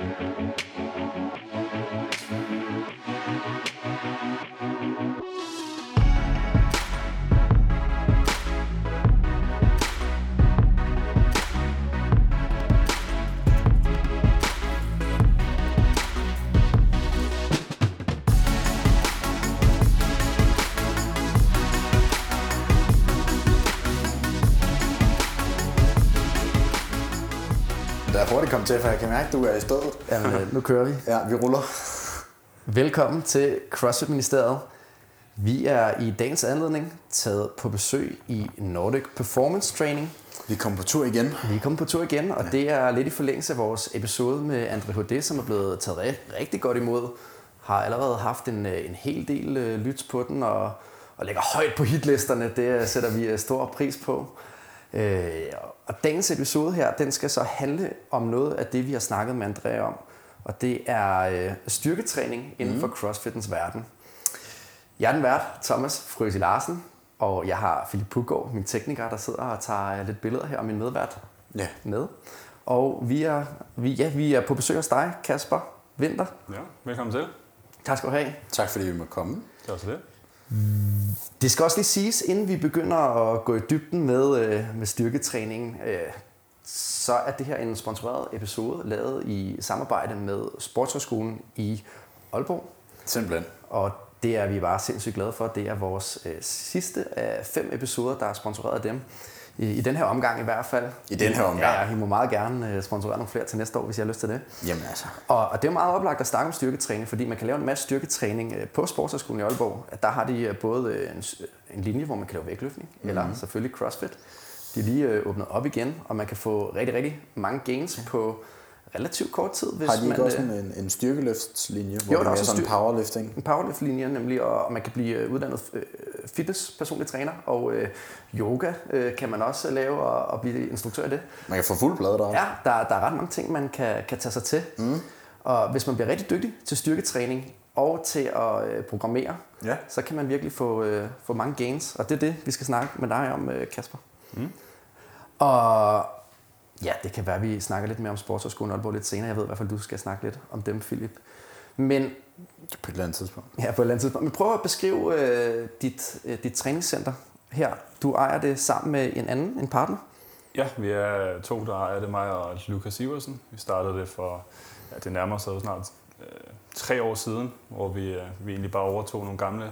Der er kommet til, for jeg kan mærke, at du er i stedet. Jamen, øh, nu kører vi. Ja, vi ruller. Velkommen til CrossFit Ministeriet. Vi er i dagens anledning taget på besøg i Nordic Performance Training. Vi kommer på tur igen. Vi er kommet på tur igen, og det er lidt i forlængelse af vores episode med André HD, som er blevet taget ri- rigtig godt imod. Har allerede haft en, øh, en hel del øh, lyts på den, og, og ligger højt på hitlisterne. Det øh, sætter vi stor pris på. Øh, og dagens episode her, den skal så handle om noget af det, vi har snakket med André om. Og det er øh, styrketræning inden Mhm. for CrossFittens verden. Jeg er den vært, Thomas Frøsi Larsen, og jeg har Philip Puggaard, min tekniker, der sidder og tager lidt billeder her, og min medvært Ja. med. Og vi er, vi, ja, vi er på besøg hos dig, Kasper Vinter. Ja, velkommen til. Tak skal du have. Tak fordi vi må komme. Det er også det. Det skal også lige siges, inden vi begynder at gå i dybden med, øh, med styrketræning, øh, så er det her en sponsoreret episode, lavet i samarbejde med Sportshøjskolen i Aalborg. Simpelthen. Og det er vi bare sindssygt glade for. Det er vores øh, sidste af fem episoder, der er sponsoreret af dem. I, I den her omgang i hvert fald. I den her omgang. Ja, ja, I må meget gerne øh, sponsorere nogle flere til næste år, hvis I har lyst til det. Jamen altså. Og, og det er meget oplagt at snakke om styrketræning, fordi man kan lave en masse styrketræning øh, på Sportshøjskolen i Aalborg. At der har de øh, både en, en linje, hvor man kan lave vægtløftning, mm-hmm. eller selvfølgelig CrossFit. De er lige åbnet op igen, og man kan få rigtig, rigtig mange gains på relativt kort tid. Hvis Har de ikke man, også øh, en, en, styrkeløftslinje, hvor Jo, det er også sådan styr- powerlifting? en powerlift-linje nemlig, og og man kan blive øh, uddannet øh, fitness personlig træner, og øh, yoga øh, kan man også lave og, og blive instruktør i det. Man kan få fuld blad der. Ja, der, der er ret mange ting, man kan, kan tage sig til. Mm. Og hvis man bliver rigtig dygtig til styrketræning og til at øh, programmere, Ja. så kan man virkelig få, øh, få mange gains. Og det er det, vi skal snakke med dig om, øh, Kasper. Mm. Og ja, det kan være, at vi snakker lidt mere om Sportshøjskolen Aalborg lidt senere. Jeg ved i hvert fald, at du skal snakke lidt om dem, Philip. Men På et eller andet tidspunkt. Ja, på et eller andet tidspunkt. Men prøv at beskrive øh, dit, øh, dit træningscenter her. Du ejer det sammen med en anden, en partner. Ja, vi er to, der ejer det, mig og Lukas Iversen. Vi startede det for, ja, det nærmer sig jo snart øh, tre år siden, hvor vi, øh, vi egentlig bare overtog nogle gamle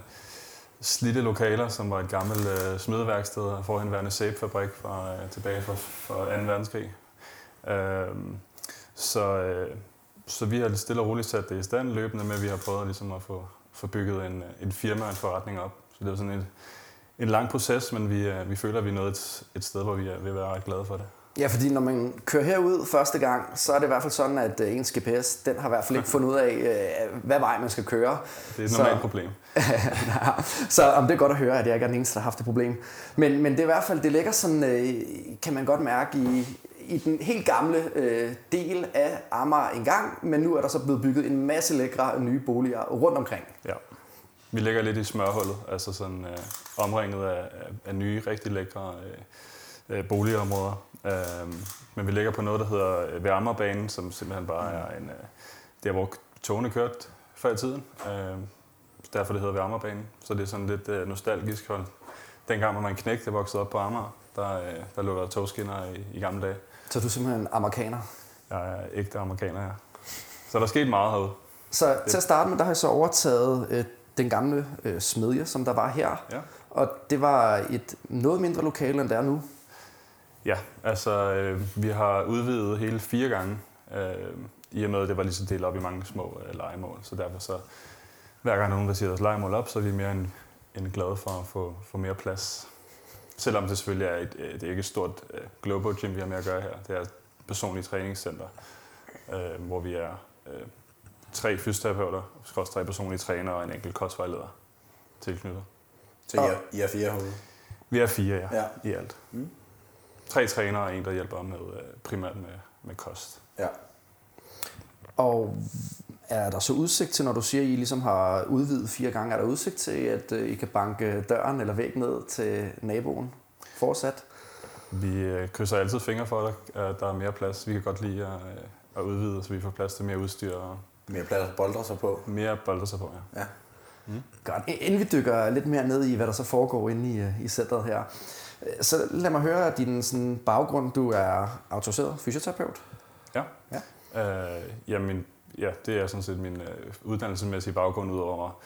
slidte lokaler, som var et gammelt øh, smedeværksted og forhenværende sæbefabrik fra, øh, tilbage fra, fra 2. verdenskrig. Øh, så, øh, så vi har stille og roligt sat det i stand løbende med, at vi har prøvet ligesom at få, få bygget en, øh, en firma og en forretning op. Så det er sådan et, en lang proces, men vi, øh, vi føler, at vi er nået et, et sted, hvor vi er, vil være ret glade for det. Ja, fordi når man kører herud første gang, så er det i hvert fald sådan, at øh, ens GPS, den har i hvert fald ikke fundet ud af, øh, hvad vej man skal køre. Det er et Så- normalt problem. så om det er godt at høre, at jeg ikke er den eneste, der har haft det problem. Men, men det er i hvert fald, det ligger sådan, øh, kan man godt mærke, i, i den helt gamle øh, del af Amager engang, men nu er der så blevet bygget en masse lækre nye boliger rundt omkring. Ja. Vi ligger lidt i smørhullet, altså sådan øh, omringet af, af, af nye, rigtig lækre øh, øh, boligområder. Øh, men vi ligger på noget, der hedder øh, Værmerbanen, som simpelthen bare er en, øh, der, hvor togene kørte før i tiden. Øh, derfor det hedder Værmerbanen. Så det er sådan lidt øh, nostalgisk. for Dengang var man knægt, der voksede op på Amager, der, øh, der lå der togskinner i, i gamle dage. Så du er simpelthen amerikaner. Jeg er ægte amerikaner her. Så der er sket meget herude. Så til at starte med, der har jeg så overtaget øh, den gamle øh, smedje, som der var her. Ja. Og det var et noget mindre lokale, end det er nu. Ja, altså øh, vi har udvidet hele fire gange, øh, i og med at det var lige så delt op i mange små øh, legemål. Så derfor så, hver gang der er nogen, der siger deres legemål op, så er vi mere end, end glade for at få, få mere plads. Selvom det selvfølgelig er, et, øh, det er ikke et stort øh, global gym, vi har med at gøre her. Det er et personligt træningscenter, øh, hvor vi er øh, tre fysioterapeuter, også tre personlige trænere og en enkelt kostvejleder tilknyttet. Så I er, I er fire herude. Vi er fire ja, Ja. i alt. Mm. Tre trænere og en, der hjælper med øh, primært med, med kost. Ja. Og er der så udsigt til, når du siger, at I ligesom har udvidet fire gange, er der udsigt til, at øh, I kan banke døren eller væg ned til naboen fortsat? Vi øh, krydser altid fingre for, at der er mere plads. Vi kan godt lide at, at udvide, så vi får plads til mere udstyr og Mere plads at boldre sig på. mere bolde sig på. Ja. Ja. Godt. Inden vi dykker lidt mere ned i, hvad der så foregår inde i, i centret her, så lad mig høre din sådan, baggrund. Du er autoriseret fysioterapeut. Ja. Ja. Øh, ja, min, ja, det er sådan set min øh, uddannelsesmæssige baggrund ud over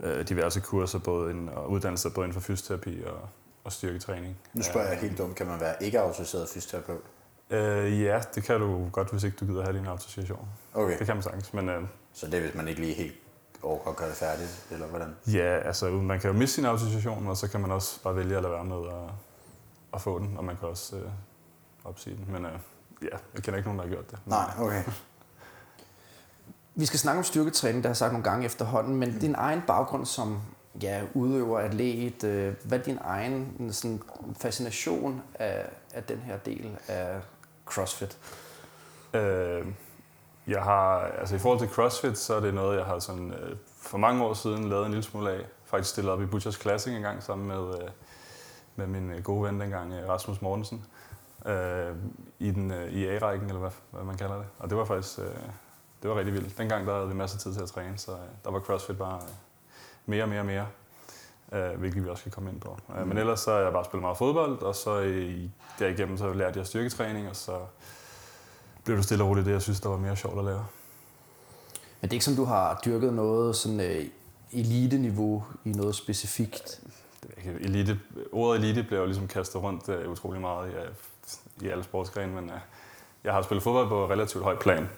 øh, diverse kurser, både en, og uddannelser både inden for fysioterapi og, og styrketræning. Nu spørger jeg helt dumt, kan man være ikke autoriseret fysioterapeut? Øh, ja, det kan du godt, hvis ikke du gider have din autorisation. Okay, Det kan man sagtens, men øh, så det er, hvis man ikke lige helt overgår at gøre det færdigt, eller hvordan? ja, altså man kan jo miste sin autorisation, og så kan man også bare vælge at lade være med at, at få den, og man kan også øh, opsige den. Men øh, ja, jeg kender ikke nogen, der har gjort det. Nej, okay. Vi skal snakke om styrketræning, det har jeg sagt nogle gange efterhånden, men din egen baggrund som ja, udøver, atlet, øh, hvad er din egen sådan, fascination af, af den her del af CrossFit? Øh, jeg har, altså i forhold til CrossFit, så er det noget, jeg har sådan, øh, for mange år siden lavet en lille smule af. Faktisk stillet op i Butchers Classic en gang sammen med, øh, med min øh, gode ven dengang, øh, Rasmus Mortensen. Øh, I, den, øh, i A-rækken, eller hvad, hvad man kalder det. Og det var faktisk øh, det var rigtig vildt. Dengang der havde vi masser af tid til at træne, så øh, der var CrossFit bare øh, mere og mere og mere. Øh, hvilket vi også skal komme ind på. Øh, men ellers så har jeg bare spillet meget fodbold, og så i, derigennem så lærte jeg styrketræning, og så blev det stille og roligt det, jeg synes, der var mere sjovt at lave. Men det er ikke som, du har dyrket noget sådan øh, elite-niveau i noget specifikt? Ikke, elite, ordet elite bliver jo ligesom kastet rundt uh, utrolig meget i, uh, i alle sportsgrene, men uh, jeg har spillet fodbold på relativt højt plan.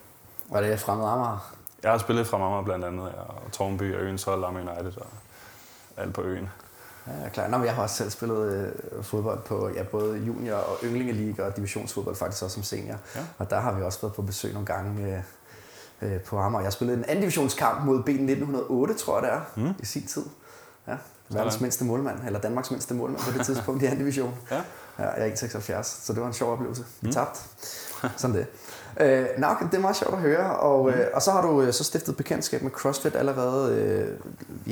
Var det fremmed Amager? Jeg har spillet fra Amager blandt andet, ja, og Tornby og Øens hold, Amager United og alt på øen. Ja, klar. Nå, men jeg har også selv spillet øh, fodbold på ja, både junior- og yndlingeliga og divisionsfodbold faktisk også som senior. Ja. Og der har vi også været på besøg nogle gange øh, på Amager. Jeg spillede en anden divisionskamp mod B 1908, tror jeg det er, mm. i sin tid. Ja, verdens Sådan. mindste målmand, eller Danmarks mindste målmand på det tidspunkt i anden division. Ja. Ja, jeg er 1,76, så det var en sjov oplevelse. Vi mm. tabte. Sådan det. Øh, nå, det er meget sjovt at høre. Og, øh, og så har du øh, så stiftet bekendtskab med CrossFit allerede øh,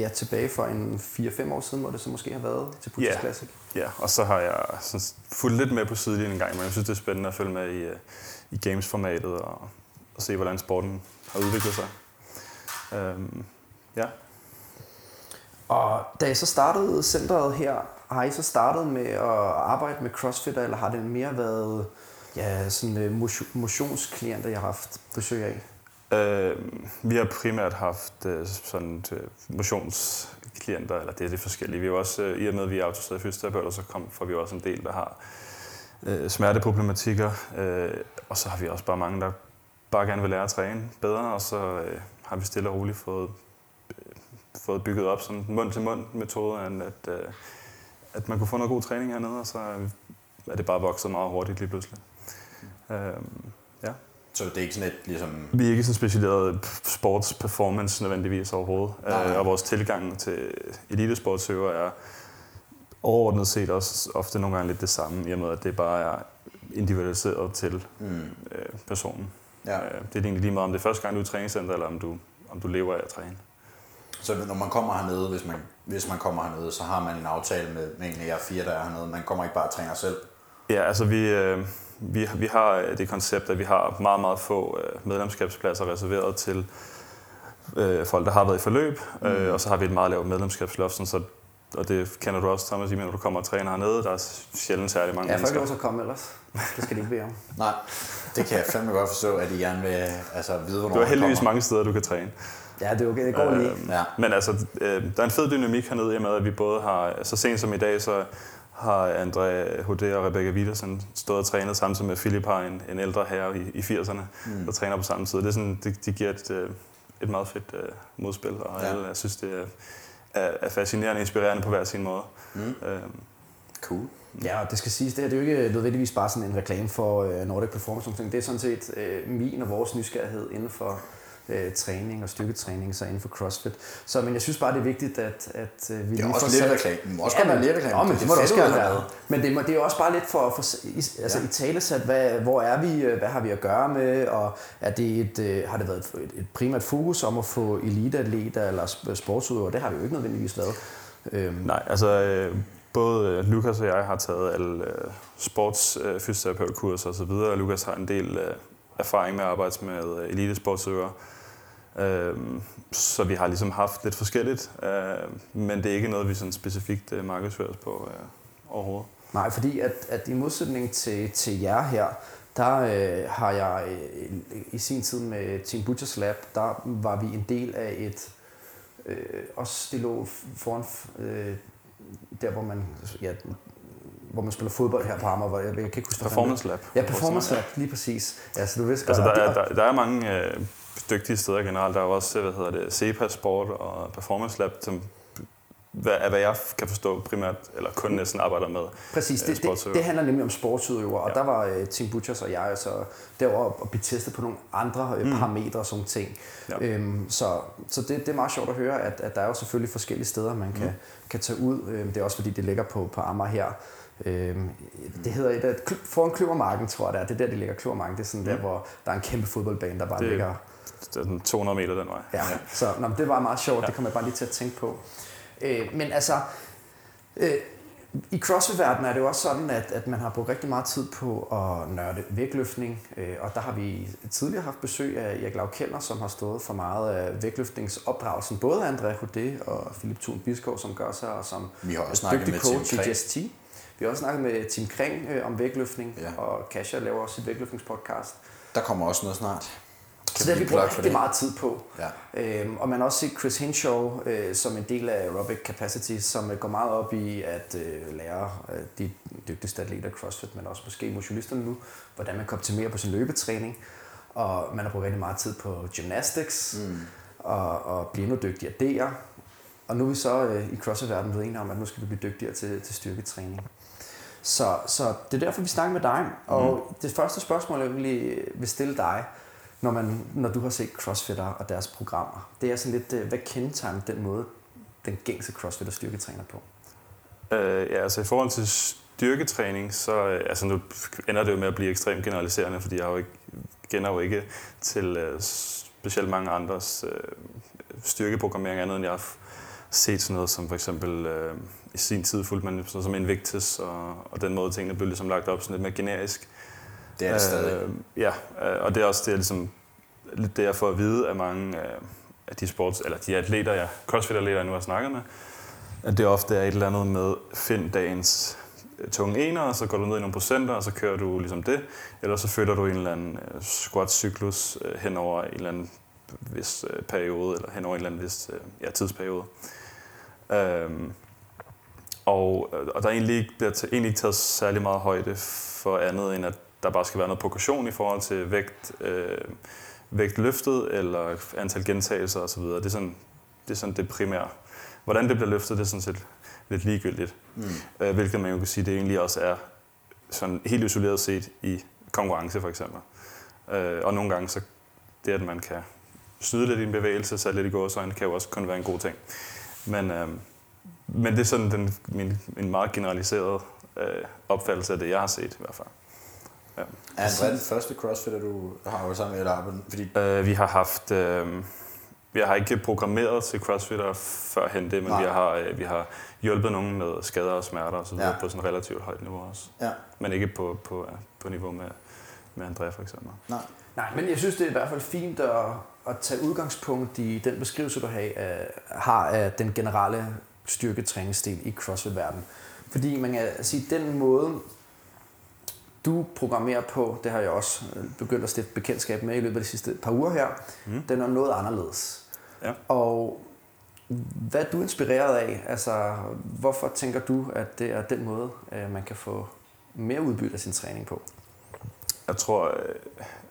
ja, tilbage for en 4-5 år siden, hvor det så måske har været til Putis Ja. Classic. Ja, og så har jeg sådan fulgt lidt med på sidelinjen en gang, men jeg synes, det er spændende at følge med i, uh, i games-formatet og, og se, hvordan sporten har udviklet sig. Um, ja. Og da I så startede centret her, har I så startet med at arbejde med CrossFit, eller har det mere været ja, sådan øh, motion- motionsklienter, jeg har haft besøg af? Øh, vi har primært haft øh, sådan øh, motionsklienter, eller det er lidt forskellige. Vi er også, øh, i og med at vi er autoriseret fysioterapeuter, så kom, får vi også en del, der har øh, smerteproblematikker. Øh, og så har vi også bare mange, der bare gerne vil lære at træne bedre, og så øh, har vi stille og roligt fået, øh, fået bygget op sådan mund-til-mund metode, at, øh, at man kunne få noget god træning hernede, og så er det bare vokset meget hurtigt lige pludselig. Øh, ja. Så det er ikke sådan et, ligesom... Vi er ikke så specialiseret sports performance nødvendigvis overhovedet. Nej. Øh, Og vores tilgang til elitesportsøver er overordnet set også ofte nogle gange lidt det samme, i og med at det bare er individualiseret til Mm, øh, personen. ja. Øh, det er egentlig lige meget, om det er første gang, du er i træningscenter, eller om du, om du lever af at træne. Så når man kommer hernede, hvis man, hvis man kommer hernede, så har man en aftale med, med en af jer fire, der er hernede. Man kommer ikke bare og træner selv. Ja, altså vi, øh, vi, vi har øh, det koncept, at vi har meget, meget få øh, medlemskabspladser reserveret til øh, folk, der har været i forløb, mm. øh, og så har vi et meget lavt medlemskabsloft, sådan så og det kender du også, Thomas, når du kommer og træner hernede. Der er sjældent særlig mange Ja, folk mennesker. lov til at komme ellers. Det skal de ikke bede om. Nej, det kan jeg fandme godt forstå, at I gerne vil altså, vide, hvornår Du har heldigvis kommer. mange steder, du kan træne. Ja, det er okay. Det går lige. Øh, Ja. Men altså, øh, der er en fed dynamik hernede, i med, at vi både har, så sent som i dag, så har André Hodé og Rebecca Widersen stået og trænet samtidig med Philip har en, en ældre herre i, i 80'erne, mm. der træner på samme tid. Det, er sådan, det, det giver et, øh, et meget fedt øh, modspil, og Ja. alle jeg synes, det er, er, er fascinerende og inspirerende på hver sin måde. Mm. Øh, Cool. Ja, og det skal siges, det her det er jo ikke nødvendigvis bare sådan en reklame for øh, Nordic Performance. Det er sådan set øh, min og vores nysgerrighed inden for øh, træning og styrketræning, så inden for CrossFit. Så men jeg synes bare, det er vigtigt, at, at øh, vi Det er lige også får lidt sat- reklame. Det må også godt være lidt reklame. Ja, men det må det også gerne være. Men det, må, det er også bare lidt for, for altså Ja. i talesat, hvad, hvor er vi, øh, hvad har vi at gøre med, og er det et, øh, har det været et, et primært fokus om at få eliteatleter eller sp- sportsudøvere? Det har det jo ikke nødvendigvis været. Øhm, Nej, altså øh, både Lukas og jeg har taget alle øh, sportsfysioterapeutkurser og så videre, og Lukas har en del erfaring med at arbejde med elitesportsøgere. Øh, så vi har ligesom haft lidt forskelligt, øh, men det er ikke noget, vi sådan specifikt øh, markedsfører os på øh, overhovedet. Nej, fordi at, at i modsætning til, til jer her, der øh, har jeg øh, i sin tid med Team Butchers Lab, der var vi en del af et, øh, også det lå foran, øh, der hvor man, ja, hvor man spiller fodbold her på Amager, hvor jeg, jeg kan ikke huske, Performance Lab. Ja, Performance Lab, lige præcis. Ja, så du vidste altså, der, er, der, der er mange øh, dygtige steder generelt. Der er også, hvad hedder det, CEPA Sport og Performance Lab, som hvad, hvad jeg kan forstå primært, eller kun næsten arbejder med Præcis, det, det, det handler nemlig om sportsudøvere, og ja. der var uh, Team Butchers og jeg så derovre og blive testet på nogle andre uh, parametre og sådan ting. Ja. Øhm, så så det, det er meget sjovt at høre, at, at der er jo selvfølgelig forskellige steder, man kan, mm. kan tage ud. Øhm, det er også fordi, det ligger på, på Amager her. Øhm, det hedder et, et foran Kløvermarken, tror jeg det er. Det er der, det ligger Kløvermarken. Det er sådan mm. der, hvor der er en kæmpe fodboldbane, der bare det, ligger... Det er 200 meter den vej. Ja, ja. så nå, det var meget sjovt. Ja. Det kommer jeg bare lige til at tænke på. Øh, men altså, øh, i CrossFit-verdenen er det jo også sådan, at, at man har brugt rigtig meget tid på at nørde vægtløftning, øh, og der har vi tidligere haft besøg af Erik Lav Kellner, som har stået for meget af vægtløftningsopdragelsen, både André Houdet og Philip Thun Biskov, som gør sig, og som vi har også dygtig med coach i JST. Vi har også snakket med Tim Kring øh, om vægtløftning, ja. og Kasia laver også sit vægtløftningspodcast. Der kommer også noget snart. Så det har vi brugt rigtig meget tid på. Ja. Øhm, og man har også set Chris Hinshaw øh, som en del af Aerobic Capacity, som øh, går meget op i at øh, lære øh, de dygtigste atleter CrossFit, men også måske motionisterne nu, hvordan man kan optimere på sin løbetræning. Og man har brugt rigtig meget tid på gymnastics mm. og, og blive endnu dygtigere der. Og nu er vi så øh, i CrossFit-verdenen blevet enige om, at nu skal vi blive dygtigere til, til styrketræning. Så, så det er derfor, vi snakker med dig. Og mm. det første spørgsmål, jeg vil stille dig, når, man, når du har set crossfitter og deres programmer? Det er sådan lidt, øh, hvad kendetegner den måde, den gængse crossfitter styrketræner på? Øh, ja, altså i forhold til styrketræning, så øh, altså nu ender det jo med at blive ekstremt generaliserende, fordi jeg har jo ikke, kender jo ikke til øh, specielt mange andres øh, styrkeprogrammering andet, end jeg har set sådan noget som for eksempel øh, i sin tid fulgte man sådan noget som Invictus, og, og den måde tingene blev ligesom lagt op sådan lidt mere generisk. Det er det stadig. Øh, ja, øh, og det er også det, er ligesom, lidt det, jeg får at vide af mange øh, af de sports, eller de atleter, jeg, crossfit-atleter, jeg nu har snakket med, at det ofte er et eller andet med, find dagens øh, tunge ener, og så går du ned i nogle procenter, og så kører du ligesom det, eller så følger du en eller anden øh, squat-cyklus øh, hen over en eller anden vis øh, periode, eller hen over en eller anden vis øh, ja, tidsperiode. Øhm, og, øh, og der er egentlig ikke, bliver egentlig ikke taget særlig meget højde for andet, end at der bare skal være noget progression i forhold til vægt, øh, vægt løftet eller antal gentagelser osv. Det er sådan det, er sådan det primære. Hvordan det bliver løftet, det er sådan set lidt ligegyldigt. Mm. Øh, hvilket man jo kan sige, det egentlig også er sådan helt isoleret set i konkurrence for eksempel. Øh, og nogle gange så det, at man kan snyde lidt i en bevægelse, så lidt i gåsøjne, kan jo også kun være en god ting. Men, øh, men det er sådan den, min, min meget generaliserede øh, opfattelse af det, jeg har set i hvert fald. Ja. Er André den første crossfitter, du har jo sammen med arbejde? Fordi... Øh, vi har haft... Øh, vi har ikke programmeret til crossfitter førhen det, men vi har, øh, vi har hjulpet nogen med skader og smerter og så videre ja. på sådan et relativt højt niveau også. Ja. Men ikke på, på, på niveau med, med Andrea for eksempel. Nej. Nej, men jeg synes, det er i hvert fald fint at, at tage udgangspunkt i den beskrivelse, du har, har af den generelle styrketræningsstil i CrossFit-verdenen. Fordi man kan sige, den måde, du programmerer på, det har jeg også øh, begyndt at stifte bekendtskab med i løbet af de sidste par uger her, mm. den er noget anderledes. Ja. Og hvad er du inspireret af? Altså, hvorfor tænker du, at det er den måde, øh, man kan få mere udbytte af sin træning på? Jeg tror,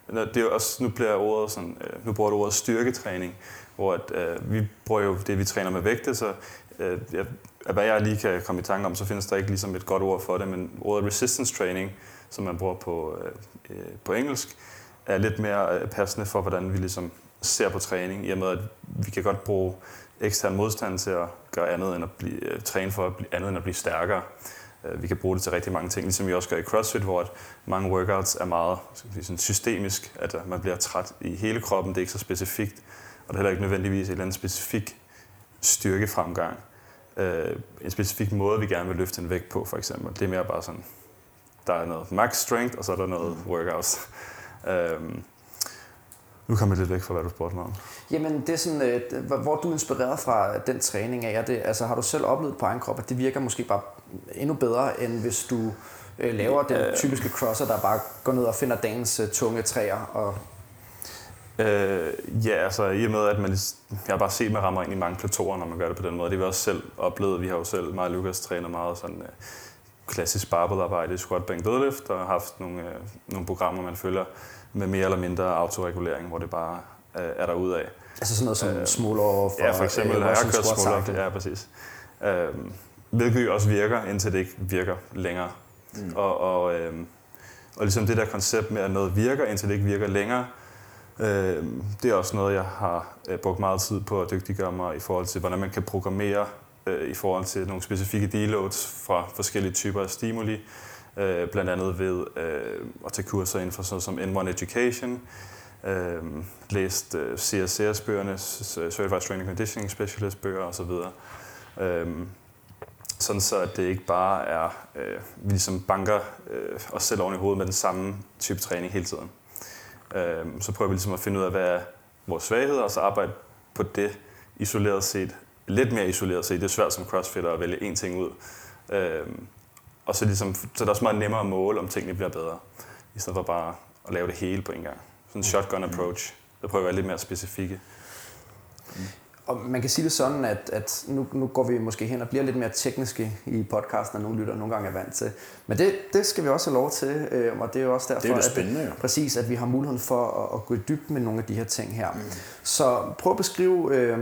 øh, det er også, nu bliver ordet sådan, nu bruger du ordet styrketræning, hvor at, vi bruger jo det, vi træner med vægte, så jeg, hvad jeg lige kan komme i tanke om, så findes der ikke ligesom et godt ord for det, men ordet resistance training, som man bruger på, øh, øh, på engelsk, er lidt mere øh, passende for, hvordan vi ligesom ser på træning, i og med, at vi kan godt bruge ekstern modstand til at gøre andet end at blive, øh, træne for at blive andet end at blive stærkere. Vi kan bruge det til rigtig mange ting, ligesom vi også gør i CrossFit, hvor mange workouts er meget sådan systemisk, at man bliver træt i hele kroppen, det er ikke så specifikt, og det er heller ikke nødvendigvis et eller andet specifik styrkefremgang. En specifik måde, vi gerne vil løfte en vægt på, for eksempel. Det er mere bare sådan, der er noget max strength, og så er der noget mm. workouts. Øhm, Nu kommer jeg lidt væk fra, hvad du spurgte mig om. Jamen, det er sådan, øh, hvor du er inspireret fra den træning af. Det, altså, har du selv oplevet på egen krop, at det virker måske bare endnu bedre, end hvis du øh, laver den typiske crosser, der bare går ned og finder dagens øh, tunge træer og Øh, ja, altså i og med, at man, jeg har bare set, at man rammer ind i mange plateauer, når man gør det på den måde. Det har vi også selv oplevet. Vi har jo selv, mig og Lukas, træner meget sådan øh, klassisk barbell-arbejde i squat, bench, deadlift, og har haft nogle, øh, nogle programmer, man følger med mere eller mindre autoregulering, hvor det bare øh, er der ud af. altså sådan noget som øh, Øh, small off Ja, for eksempel har jeg kørt small cycle. Ja, præcis. Øh, hvilket jo også virker, indtil det ikke virker længere. Mm. Og, og, øh, og ligesom det der koncept med, at noget virker, indtil det ikke virker længere, øh, det er også noget, jeg har øh, brugt meget tid på at dygtiggøre mig i forhold til, hvordan man kan programmere øh, i forhold til nogle specifikke deloads fra forskellige typer af stimuli. Øh, blandt andet ved øh, at tage kurser inden for sådan som N1 Education, øh, læst øh, CSCS-bøgerne, Certified Training Conditioning Specialist-bøger osv. Øh, sådan så, at det ikke bare er, øh, vi ligesom banker øh, os selv oven i hovedet med den samme type træning hele tiden. Øh, så prøver vi ligesom at finde ud af, hvad er vores svagheder, og så arbejde på det isoleret set. Lidt mere isoleret set. Det er svært som crossfitter at vælge én ting ud. Øh, og så, ligesom, så er det også meget nemmere at måle, om tingene bliver bedre, i stedet for bare at lave det hele på en gang. Sådan en shotgun approach. Der prøver at være lidt mere specifikke. Og man kan sige det sådan, at, at nu, nu går vi måske hen og bliver lidt mere tekniske i podcasten, end nogle lytter nogle gange er vant til. Men det, det skal vi også have lov til, øh, og det er jo også derfor, Det er jo det at, spændende, jo. præcis, at vi har muligheden for at, at gå i dybden med nogle af de her ting her. Mm. Så prøv at beskrive, øh,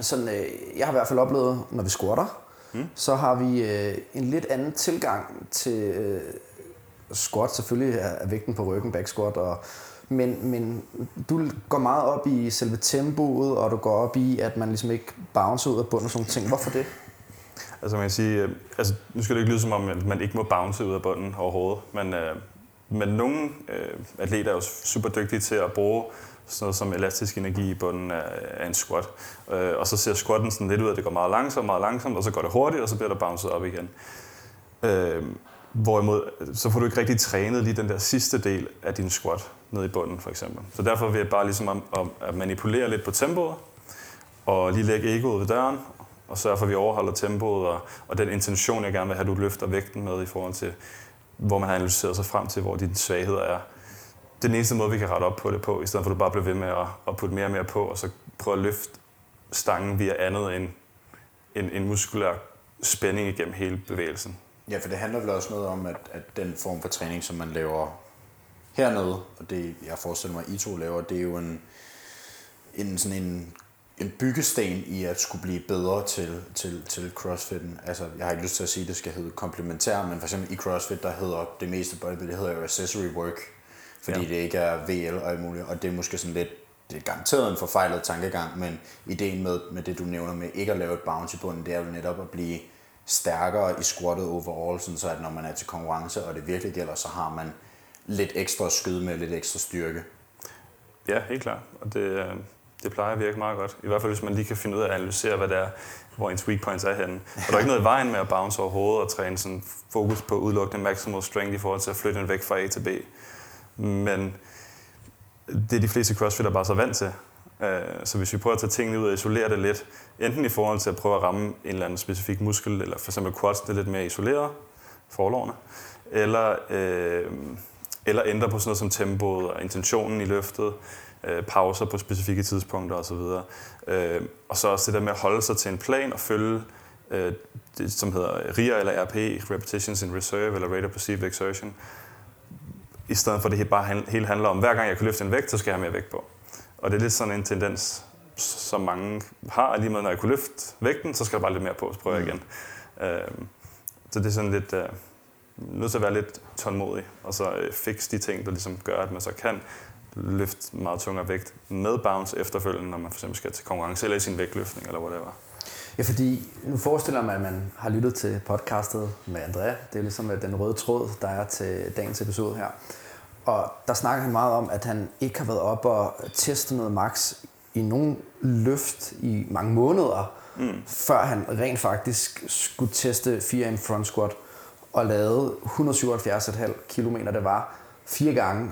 sådan, øh, jeg har i hvert fald oplevet, når vi squatter, mm. så har vi øh, en lidt anden tilgang til øh, squat. Selvfølgelig er, vægten på ryggen, back squat, og, men, men du går meget op i selve tempoet, og du går op i, at man ligesom ikke bouncer ud af bunden og sådan nogle ting. Hvorfor det? Altså man kan sige, øh, altså, nu skal det ikke lyde som om, at man ikke må bounce ud af bunden overhovedet, men, øh, men nogle øh, atleter er jo super dygtige til at bruge sådan noget som elastisk energi i bunden af, af en squat. Øh, og så ser squatten sådan lidt ud at det går meget langsomt, meget langsomt, og så går det hurtigt, og så bliver der bounced op igen. Øh, hvorimod, så får du ikke rigtig trænet lige den der sidste del af din squat ned i bunden, for eksempel. Så derfor vil jeg bare ligesom at, at manipulere lidt på tempoet, og lige lægge egoet ved døren, og sørge for, at vi overholder tempoet, og, og den intention, jeg gerne vil have, at du løfter vægten med i forhold til, hvor man har analyseret sig frem til, hvor dine svagheder er. Det er den eneste måde, vi kan rette op på det på, i stedet for at du bare bliver ved med at, at putte mere og mere på, og så prøve at løfte stangen via andet end en, en muskulær spænding igennem hele bevægelsen. Ja, for det handler vel også noget om, at, at den form for træning, som man laver hernede, og det jeg forestiller mig, I to laver, det er jo en, en, sådan en, en byggesten i at skulle blive bedre til, til, til crossfitten. Altså, jeg har ikke lyst til at sige, at det skal hedde komplementær, men for eksempel i crossfit, der hedder det meste bodybuilding, det hedder jo accessory work, fordi Ja. det ikke er VL og alt muligt, og det er måske sådan lidt, det er garanteret en forfejlet tankegang, men ideen med, med det, du nævner med ikke at lave et bounce i bunden, det er jo netop at blive stærkere i squattet overall, sådan så at når man er til konkurrence, og det virkelig gælder, så har man lidt ekstra skyd med lidt ekstra styrke. Ja, helt klart. Og det, øh, det plejer at virke meget godt. I hvert fald, hvis man lige kan finde ud af at analysere, hvad det er, hvor ens weak points er henne. Og der er ikke noget i vejen med at bounce over hovedet og træne sådan fokus på udelukkende maximal strength i forhold til at flytte den væk fra A til B. Men det er de fleste crossfitter bare så vant til. Øh, så hvis vi prøver at tage tingene ud og isolere det lidt, enten i forhold til at prøve at ramme en eller anden specifik muskel, eller for eksempel quads, det er lidt mere isoleret, forlovene, eller, øh, eller ændre på sådan noget som tempoet og intentionen i løftet, øh, pauser på specifikke tidspunkter osv. Øh, og så også det der med at holde sig til en plan og følge øh, det, som hedder RIA eller RP, Repetitions in Reserve eller Rate of Perceived Exertion, i stedet for det hele bare hele handler om, hver gang jeg kan løfte en vægt, så skal jeg have mere vægt på. Og det er lidt sådan en tendens, som mange har, lige med, når jeg kunne løfte vægten, så skal der bare lidt mere på, så prøver jeg igen. Øhm, så det er sådan lidt, øh, nødt til at være lidt tålmodig, og så øh, fikse de ting, der ligesom gør, at man så kan løfte meget tungere vægt med bounce efterfølgende, når man for eksempel skal til konkurrence, eller i sin vægtløftning, eller whatever. Ja, fordi nu forestiller man, at man har lyttet til podcastet med Andrea. Det er ligesom den røde tråd, der er til dagens episode her. Og der snakker han meget om, at han ikke har været op og testet noget max i nogen løft i mange måneder, mm. før han rent faktisk skulle teste 4 front squat og lavede 177,5 km, det var fire gange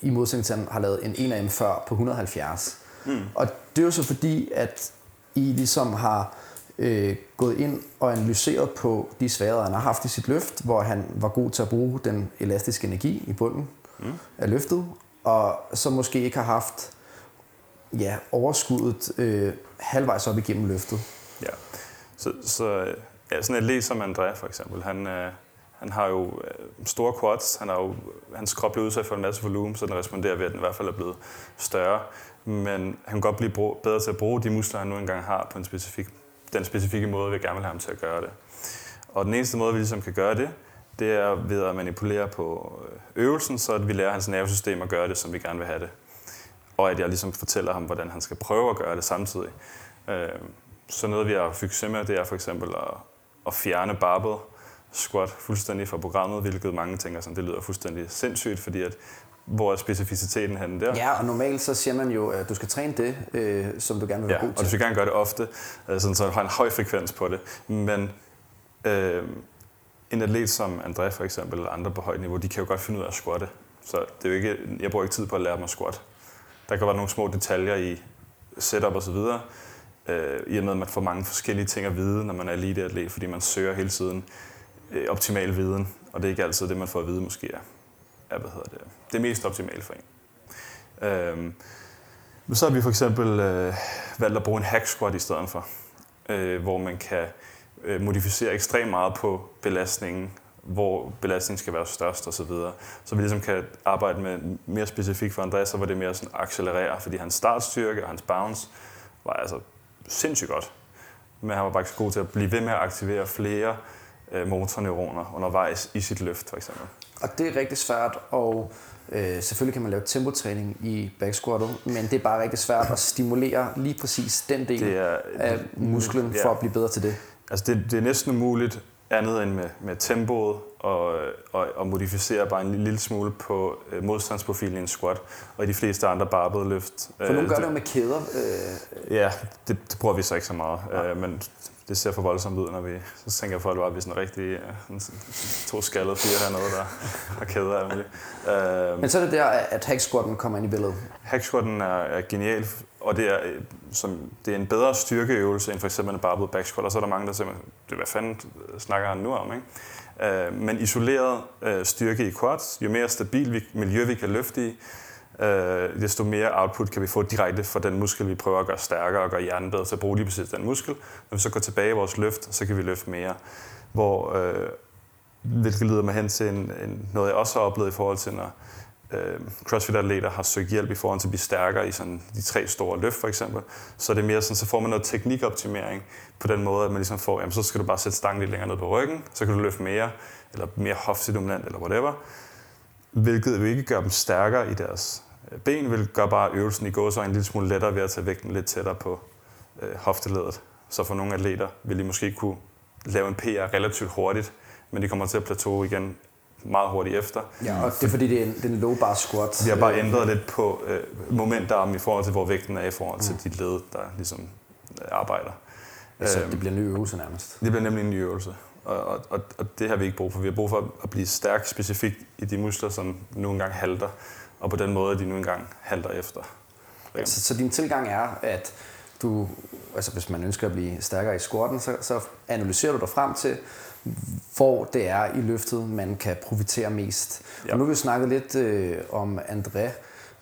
i modsætning til, at han har lavet en 1 af dem før på 170. Mm. Og det er jo så fordi, at I ligesom har øh, gået ind og analyseret på de svagheder, han har haft i sit løft, hvor han var god til at bruge den elastiske energi i bunden mm. af løftet, og så måske ikke har haft ja, overskuddet øh, halvvejs op igennem løftet. Ja, så, så ja, sådan et læs som André for eksempel, han, øh, han har jo øh, store quads, han har jo, hans krop bliver udsat for en masse volumen, så den responderer ved, at den i hvert fald er blevet større. Men han kan godt blive bedre til at bruge de muskler, han nu engang har på en specifik, den specifikke måde, vi gerne vil have ham til at gøre det. Og den eneste måde, vi ligesom kan gøre det, det er ved at manipulere på øh, øvelsen, så at vi lærer hans nervesystem at gøre det, som vi gerne vil have det. Og at jeg ligesom fortæller ham, hvordan han skal prøve at gøre det samtidig. Øh, så noget, vi har fikset med, det er for eksempel at, at fjerne barbell squat fuldstændig fra programmet, hvilket mange tænker, sådan, det lyder fuldstændig sindssygt, fordi at hvor er specificiteten henne der? Ja, og normalt så siger man jo, at du skal træne det, øh, som du gerne vil være ja, god til. og du skal gerne gøre det ofte, øh, sådan, så du har en høj frekvens på det. Men øh, en atlet som André for eksempel, eller andre på højt niveau, de kan jo godt finde ud af at squatte. Så det er jo ikke, jeg bruger ikke tid på at lære dem at squat. Der kan være nogle små detaljer i setup og så videre, øh, i og med, at man får mange forskellige ting at vide, når man er eliteatlet, fordi man søger hele tiden øh, optimal viden, og det er ikke altid det, man får at vide måske er, er hvad hedder det, det mest optimale for en. Øhm, så har vi for eksempel øh, valgt at bruge en hack squat i stedet for, øh, hvor man kan øh, modificere ekstremt meget på belastningen, hvor belastningen skal være størst osv. Så, videre. så vi ligesom kan arbejde med mere specifikt for Andreas, så var det mere sådan accelerere, fordi hans startstyrke og hans bounce var altså sindssygt godt. Men han var bare ikke så god til at blive ved med at aktivere flere øh, motorneuroner undervejs i sit løft, for eksempel. Og det er rigtig svært, og øh, selvfølgelig kan man lave tempotræning i backsquattet, men det er bare rigtig svært at stimulere lige præcis den del det er, af musklen ja. for at blive bedre til det. Altså det, det er næsten umuligt andet end med, med tempoet og, og, og modificere bare en lille smule på øh, modstandsprofilen i en squat, og i de fleste andre barbed løft. For nogle gør det jo med kæder. Øh. Ja, det, det bruger vi så ikke så meget, ja. øh, men det ser for voldsomt ud, når vi, så tænker jeg for, at vi er sådan rigtig ja, to skaldede fire hernede, der har kæder af øh, Men så er det der, at hacksquatten kommer ind i billedet? Hacksquatten er, er genial, og det er, som, det er en bedre styrkeøvelse end for eksempel en barbell back squat, og så er der mange, der siger, det hvad fanden snakker han nu om, ikke? Øh, men isoleret øh, styrke i quads, jo mere stabil vi, miljø vi kan løfte i, øh, desto mere output kan vi få direkte fra den muskel, vi prøver at gøre stærkere og gøre hjernen bedre til at bruge lige præcis den muskel. Når vi så går tilbage i vores løft, så kan vi løfte mere. Hvor, øh, hvilket leder mig hen til en, en, noget, jeg også har oplevet i forhold til, når øh, CrossFit-atleter har søgt hjælp i forhold til at blive stærkere i sådan de tre store løft for eksempel, så er det mere sådan, så får man noget teknikoptimering på den måde, at man ligesom får, jamen så skal du bare sætte stangen lidt længere ned på ryggen, så kan du løfte mere, eller mere hoftedominant, eller whatever hvilket jo ikke gør dem stærkere i deres ben, vil gøre bare øvelsen i gåsøjne en lille smule lettere ved at tage vægten lidt tættere på øh, hofteledet. Så for nogle atleter vil de måske kunne lave en PR relativt hurtigt, men de kommer til at plateau igen meget hurtigt efter. Ja, og det er fordi, det er en, det er en low bar squat. Vi har bare ændret lidt på øh, momentarmen i forhold til, hvor vægten er i forhold til mm. de led, der ligesom øh, arbejder. Så det bliver en ny øvelse nærmest? Det bliver nemlig en ny øvelse. Og, og, og det har vi ikke brug for. Vi har brug for at blive stærk specifikt i de muskler, som nu engang halter, og på den måde, de nu engang halter efter. Så, så din tilgang er, at du, altså hvis man ønsker at blive stærkere i squatten, så, så analyserer du dig frem til, hvor det er i løftet, man kan profitere mest. Ja. Og nu har vi snakket lidt øh, om André,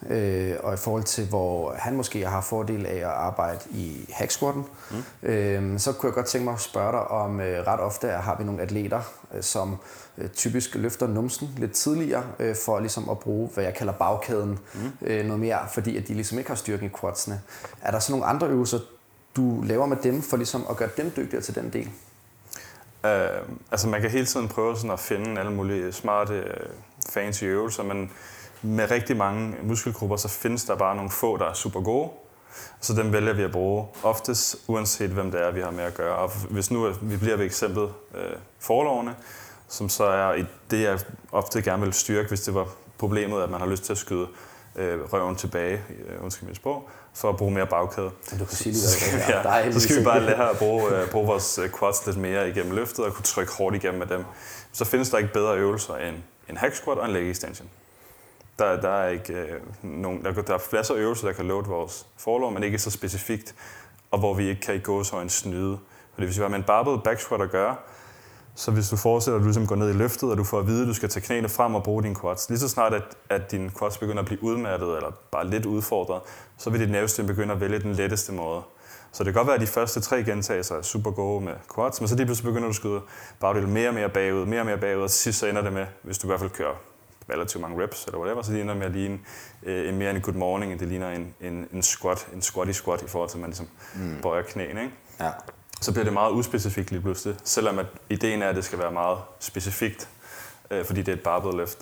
øh, og i forhold til, hvor han måske har fordel af at arbejde i hacksquatten, mm. øh, så kunne jeg godt tænke mig at spørge dig om, øh, ret ofte har vi nogle atleter, øh, som øh, typisk løfter numsen lidt tidligere, øh, for ligesom at bruge, hvad jeg kalder bagkæden mm. øh, noget mere, fordi at de ligesom ikke har styrken i quadsene. Er der så nogle andre øvelser, du laver med dem, for ligesom at gøre dem dygtigere til den del? Uh, altså man kan hele tiden prøve sådan at finde alle mulige smarte, uh, fancy øvelser, men med rigtig mange muskelgrupper, så findes der bare nogle få, der er super gode. Så dem vælger vi at bruge oftest, uanset hvem det er, vi har med at gøre. Og hvis nu vi bliver ved eksemplet øh, forlovene, som så er det, jeg ofte gerne vil styrke, hvis det var problemet, at man har lyst til at skyde øh, røven tilbage, øh, undskyld mit sprog, for at bruge mere bagkæde. Du kan sige lige, hvad det er. Så skal vi bare lære at bruge, øh, bruge vores øh, quads lidt mere igennem løftet og kunne trykke hårdt igennem med dem. Så findes der ikke bedre øvelser end en hack squat og en leg extension der, der er ikke øh, nogen, der, der er flere øvelser, der kan load vores forlov, men ikke så specifikt, og hvor vi ikke kan i gå så en snyde. Fordi hvis vi har med en barbell back squat at gøre, så hvis du forestiller at du ligesom går ned i løftet, og du får at vide, at du skal tage knæene frem og bruge dine quads, lige så snart at, at dine quads begynder at blive udmattet eller bare lidt udfordret, så vil dit nervesystem begynde at vælge den letteste måde. Så det kan godt være, at de første tre gentagelser er super gode med quads, men så lige pludselig begynder du at skyde bagdel mere og mere bagud, mere og mere bagud, og sidst så ender det med, hvis du i hvert fald kører relativt mange reps eller whatever, så det ender med at ligne øh, mere en good morning, end det ligner en, en, en squat, en squatty squat i forhold til, at man ligesom mm. bøjer knæene. Ikke? Ja. Så bliver det meget uspecifikt lige pludselig, selvom at ideen er, at det skal være meget specifikt, øh, fordi det er et barbell lift.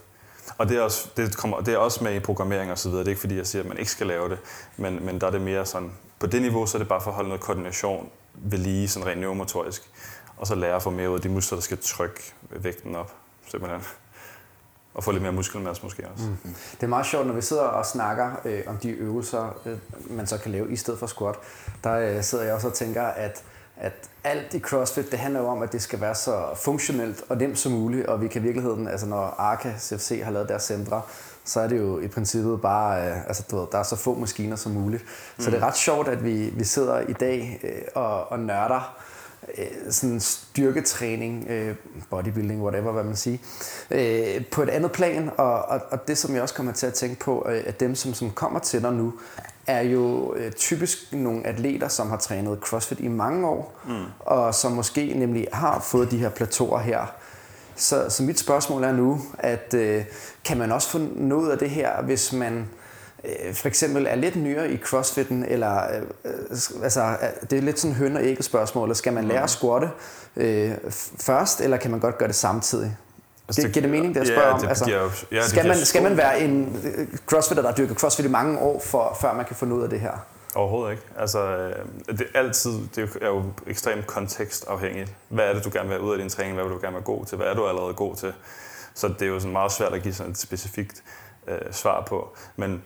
Og det er, også, det, kommer, det er også med i programmering og så videre. Det er ikke fordi, jeg siger, at man ikke skal lave det, men, men der er det mere sådan, på det niveau, så er det bare for at holde noget koordination ved lige, sådan rent neuromotorisk. Og så lære at få mere ud af de muskler, der skal trykke vægten op, simpelthen. Og få lidt mere muskelmasse måske også. Mm. Det er meget sjovt, når vi sidder og snakker øh, om de øvelser, øh, man så kan lave i stedet for squat. Der øh, sidder jeg også og tænker, at at alt i CrossFit, det handler jo om, at det skal være så funktionelt og nemt som muligt, og vi kan i virkeligheden, altså når Arca CFC har lavet deres centre, så er det jo i princippet bare, øh, altså du ved, der er så få maskiner som muligt. Mm. Så det er ret sjovt, at vi, vi sidder i dag øh, og, og nørder øh, sådan styrketræning, øh, bodybuilding, whatever, hvad man siger, øh, på et andet plan. Og, og, og det, som jeg også kommer til at tænke på, øh, at dem, som, som kommer til dig nu, er jo øh, typisk nogle atleter, som har trænet CrossFit i mange år, mm. og som måske nemlig har fået de her plateauer her. Så, så mit spørgsmål er nu, at øh, kan man også få noget af det her, hvis man øh, for eksempel er lidt nyere i crossfitten, eller øh, øh altså, det er lidt sådan høn og ægge spørgsmål, skal man lære at squatte øh, først, eller kan man godt gøre det samtidig? Altså, det, giver det mening, det jeg spørger ja, om? Det, altså, giver, ja, skal, man, skal man være en øh, crossfitter, der har dyrket crossfit i mange år, for, før man kan få noget af det her? Overhovedet ikke. Altså, øh, det er altid det er jo ekstremt kontekstafhængigt. Hvad er det, du gerne vil have ud af din træning? Hvad vil du gerne være god til? Hvad er du allerede god til? Så det er jo sådan meget svært at give sådan et specifikt øh, svar på. Men,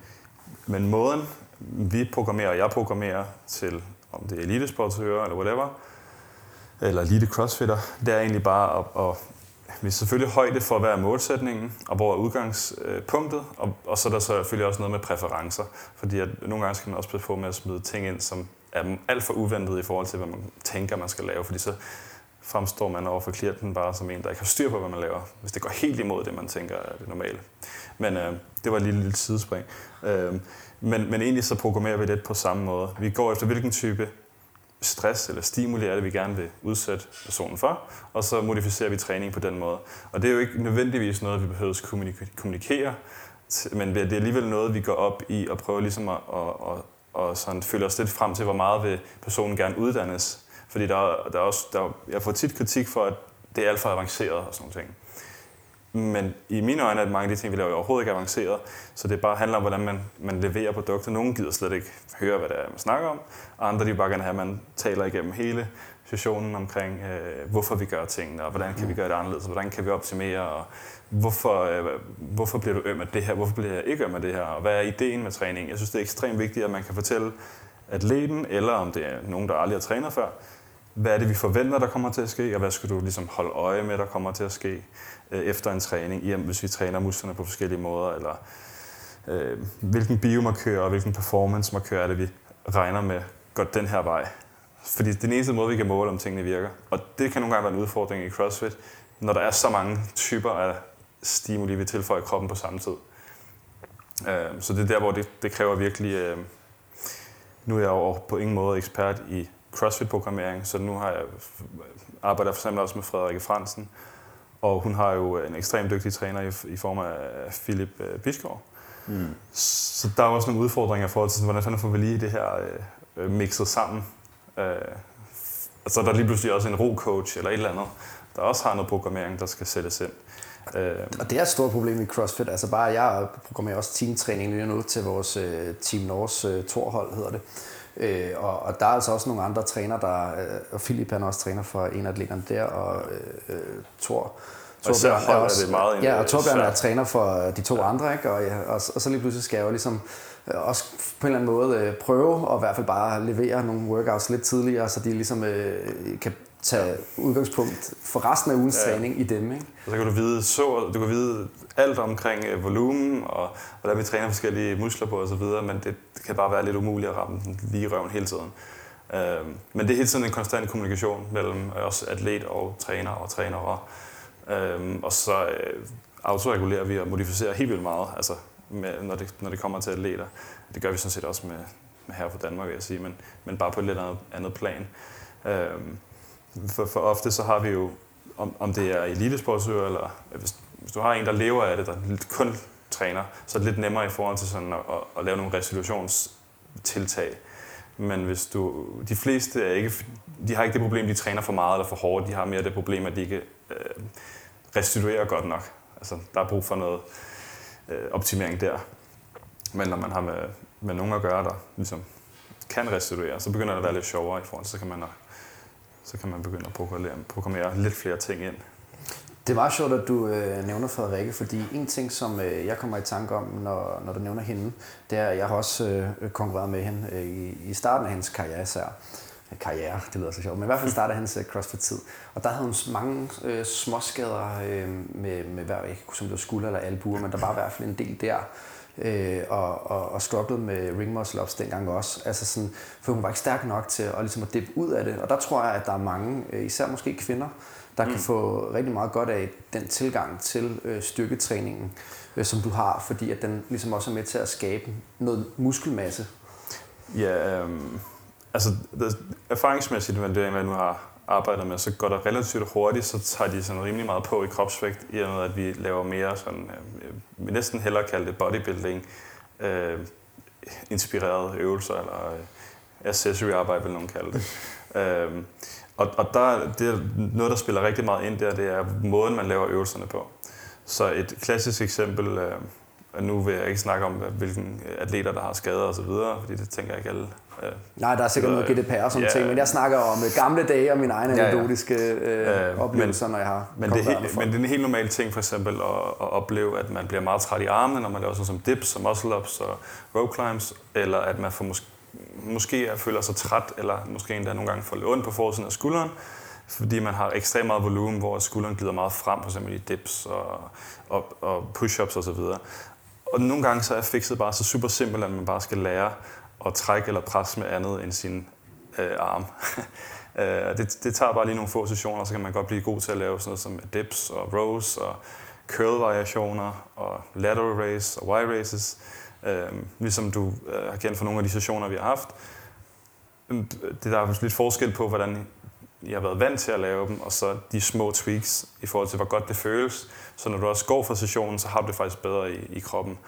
men måden, vi programmerer, og jeg programmerer til, om det er elitesportsøger eller whatever, eller elite crossfitter, det er egentlig bare at, at vi er selvfølgelig højde for, hvad er målsætningen, og hvor er udgangspunktet, og, og så er der så selvfølgelig også noget med præferencer, fordi at nogle gange skal man også passe på med at smide ting ind, som er alt for uventet i forhold til, hvad man tænker, man skal lave, fordi så fremstår man over for klienten bare som en, der ikke har styr på, hvad man laver, hvis det går helt imod det, man tænker er det normale. Men øh, det var et lille, lille sidespring. Øh, men, men egentlig så programmerer vi lidt på samme måde. Vi går efter, hvilken type stress eller stimuli er det, vi gerne vil udsætte personen for, og så modificerer vi træning på den måde. Og det er jo ikke nødvendigvis noget, vi behøver at kommunikere, men det er alligevel noget, vi går op i og prøver ligesom at, at, at, at sådan følge os lidt frem til, hvor meget vil personen gerne uddannes. Fordi der, der er også, der, jeg får tit kritik for, at det er alt for avanceret og sådan noget. Men i mine øjne er det mange af de ting, vi laver, overhovedet ikke avanceret. Så det bare handler om, hvordan man, man leverer produkter. Nogle gider slet ikke høre, hvad det er, man snakker om. Og andre de vil bare gerne have, at man taler igennem hele sessionen omkring, øh, hvorfor vi gør tingene, og hvordan kan vi gøre det anderledes, og hvordan kan vi optimere, og hvorfor, øh, hvorfor bliver du øm af det her, hvorfor bliver jeg ikke øm af det her, og hvad er ideen med træning. Jeg synes, det er ekstremt vigtigt, at man kan fortælle atleten, eller om det er nogen, der aldrig har trænet før, hvad er det, vi forventer, der kommer til at ske, og hvad skal du ligesom holde øje med, der kommer til at ske øh, efter en træning, hjem, hvis vi træner musklerne på forskellige måder, eller øh, hvilken biomarkør og hvilken performance-markør er det, vi regner med går den her vej. Fordi det er den eneste måde, vi kan måle, om tingene virker. Og det kan nogle gange være en udfordring i CrossFit, når der er så mange typer af stimuli, vi tilføjer kroppen på samme tid. Øh, så det er der, hvor det, det kræver virkelig... Øh, nu er jeg jo på ingen måde ekspert i CrossFit-programmering, så nu har jeg arbejder for eksempel også med Frederik Fransen, og hun har jo en ekstremt dygtig træner i, i form af Philip øh, Biskov. Mm. Så der er også nogle udfordringer forhold til, hvordan får vi lige det her øh, mixet sammen. Øh, altså der er lige pludselig også en ro-coach eller et eller andet, der også har noget programmering, der skal sættes ind. Øh, og det er et stort problem i CrossFit. Altså bare, jeg programmerer også teamtræning lige nu til vores øh, Team Norse øh, Torhold, hedder det. Øh, og, og der er altså også nogle andre træner, der, øh, og Philip han også træner for en af atleterne der, og øh, øh Thor, Torbjørn er, også, er det meget ja, og Torbjørn er træner for de to andre, ikke? Og, ja, og, og så lige pludselig skal jeg jo ligesom øh, også på en eller anden måde øh, prøve, og i hvert fald bare levere nogle workouts lidt tidligere, så de ligesom øh, kan tage udgangspunkt for resten af ugens ja. træning i dem. Ikke? Og så kan du vide, så, du kan vide alt omkring øh, volumen og hvordan vi træner forskellige muskler på osv., men det, det kan bare være lidt umuligt at ramme den lige i røven hele tiden. Øh, men det er hele tiden en konstant kommunikation mellem os atlet og træner og trænere. Øh, og så øh, autoregulerer vi og modificerer helt vildt meget, altså med, når, det, når det kommer til atleter. Det gør vi sådan set også med, med her fra Danmark, vil jeg sige, men, men bare på et lidt andet, andet plan. Øh, for, for ofte så har vi jo, om, om det er elitesportsøger, eller hvis, hvis du har en, der lever af det, der kun træner, så er det lidt nemmere i forhold til sådan at, at, at lave nogle resolutionstiltag. Men hvis du, de fleste er ikke, de har ikke det problem, de træner for meget eller for hårdt. De har mere det problem, at de ikke øh, restituerer godt nok. Altså, der er brug for noget øh, optimering der. Men når man har med, med nogen at gøre, der ligesom kan restituere, så begynder det at være lidt sjovere i forhold til, så kan man så kan man begynde at programmere, programmere lidt flere ting ind. Det var sjovt, at du øh, nævner Frederikke, fordi en ting, som øh, jeg kommer i tanke om, når, når du nævner hende, det er, at jeg har også øh, konkurreret med hende øh, i, i starten af hendes karriere især. Øh, karriere, det lyder så sjovt, men i hvert fald startede hendes øh, CrossFit-tid. Og der havde hun mange øh, småskader øh, med, med hver, ikke som det var skulder eller albuer, men der var i hvert fald en del der øh, og, og, og strugglede med ring muscle ups dengang også. Altså sådan, for hun var ikke stærk nok til at, ligesom at dippe ud af det. Og der tror jeg, at der er mange, øh, især måske kvinder, der mm. kan få rigtig meget godt af den tilgang til øh, styrketræningen, øh, som du har, fordi at den ligesom også er med til at skabe noget muskelmasse. Ja, øh, altså erfaringsmæssigt med det, jeg nu har arbejder med, så går der relativt hurtigt, så tager de sådan rimelig meget på i kropsvægt, i og med at vi laver mere sådan, øh, vi næsten hellere kalde det bodybuilding, øh, inspirerede øvelser, eller øh, accessory arbejde, vil nogen kalde det. øh, og, og der, det er noget, der spiller rigtig meget ind der, det er måden, man laver øvelserne på. Så et klassisk eksempel, øh, nu vil jeg ikke snakke om, hvilken atleter, der har skader osv., fordi det tænker jeg ikke alle Øh, Nej, der er sikkert noget GDPR og sådan ja, ting, men jeg snakker om øh, gamle dage og mine egne ja, anekdotiske øh, øh, oplevelser, men, når jeg har men det, er men det er en helt normal ting for eksempel at, at opleve, at man bliver meget træt i armene, når man laver sådan som dips og muscle-ups og rope climbs, eller at man får måske, måske føler sig træt, eller måske endda nogle gange får lidt ondt på forsiden af skulderen, fordi man har ekstremt meget volumen, hvor skulderen glider meget frem, for eksempel i dips og, og, og push-ups osv. Og, og nogle gange så er fikset bare så super simpelt, at man bare skal lære at trække eller presse med andet end sin øh, arm. Øh, det, det tager bare lige nogle få sessioner, så kan man godt blive god til at lave sådan noget som dips og rows og curl-variationer og lateral raise og y-raises, Øh, ligesom du øh, har kendt fra nogle af de sessioner, vi har haft. Øh, det der er lidt forskel på, hvordan jeg har været vant til at lave dem, og så de små tweaks i forhold til, hvor godt det føles. Så når du også går fra sessionen, så har du det faktisk bedre i, i kroppen.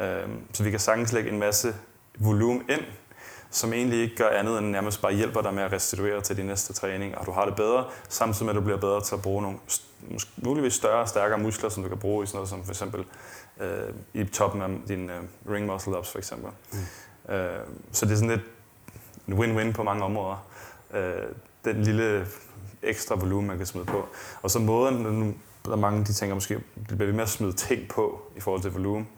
Øh, så vi kan sagtens lægge en masse volumen ind, som egentlig ikke gør andet end nærmest bare hjælper dig med at restituere til din næste træning, og du har det bedre, samtidig med at du bliver bedre til at bruge nogle muligvis større og stærkere muskler, som du kan bruge i sådan noget som for eksempel øh, i toppen af din øh, ring muscle ups for eksempel. Mm. Øh, så det er sådan lidt en win-win på mange områder. Øh, den lille ekstra volumen, man kan smide på. Og så måden, nu, der er mange, de tænker måske, det bliver ved med at smide ting på i forhold til volumen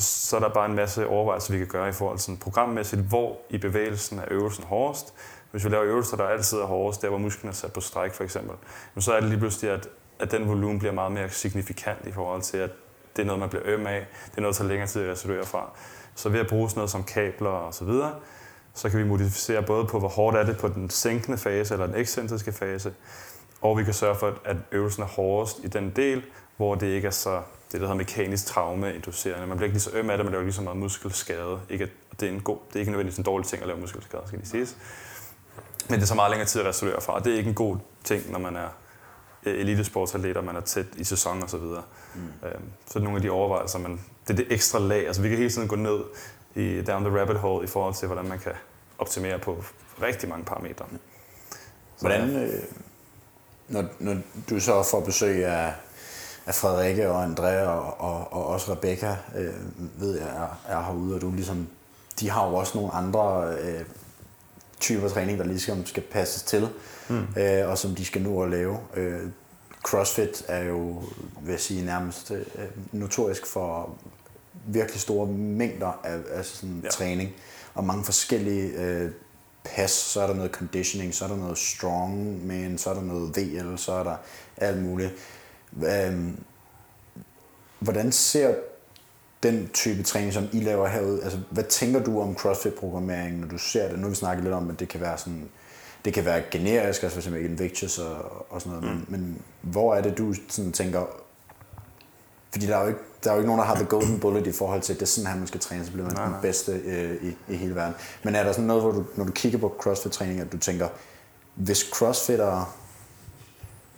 så er der bare en masse overvejelser, vi kan gøre i forhold til programmæssigt, hvor i bevægelsen er øvelsen hårdest. Hvis vi laver øvelser, der altid er hårdest, der hvor musklen er sat på stræk for eksempel, så er det lige pludselig, at, at den volumen bliver meget mere signifikant i forhold til, at det er noget, man bliver øm af, det er noget, der tager længere tid at restituere fra. Så ved at bruge sådan noget som kabler og så videre, så kan vi modificere både på, hvor hårdt er det på den sænkende fase eller den ekscentriske fase, og vi kan sørge for, at øvelsen er hårdest i den del, hvor det ikke er så det, der hedder mekanisk traume inducerende. Man bliver ikke lige så øm af det, man laver lige så meget muskelskade. Ikke, at det, er en god, det er ikke nødvendigvis en dårlig ting at lave muskelskade, skal de siges. Men det er så meget længere tid at restaurere fra, og det er ikke en god ting, når man er øh, elitesportsatlet, og man er tæt i sæson og så videre. Mm. Øhm, så er nogle af de overvejelser, man, det er det ekstra lag. Altså vi kan hele tiden gå ned i down the rabbit hole i forhold til, hvordan man kan optimere på rigtig mange parametre. Hvordan, øh, når, når du så får besøg af at Frederikke og Andrea og, og, og også Rebecca, øh, ved jeg, er, er herude, og du ligesom, de har jo også nogle andre øh, typer træning, der ligesom skal passes til, mm. øh, og som de skal nå at lave. Øh, CrossFit er jo, vil jeg sige, nærmest øh, notorisk for virkelig store mængder af, af sådan ja. træning, og mange forskellige øh, PAS, så er der noget conditioning, så er der noget strong man, så er der noget VL, så er der alt muligt. Øhm, hvordan ser den type træning, som I laver herude, altså hvad tænker du om CrossFit-programmering, når du ser det? Nu har vi snakket lidt om, at det kan være sådan, det kan være generisk, altså eksempel Invictus og, og sådan noget, mm. men, men hvor er det, du sådan tænker, fordi der er, jo ikke, der er jo ikke nogen, der har the golden bullet i forhold til, at det er sådan her, man skal træne, så bliver man nej, nej. den bedste øh, i, i hele verden. Men er der sådan noget, hvor du, når du kigger på CrossFit-træning, at du tænker, hvis CrossFitter,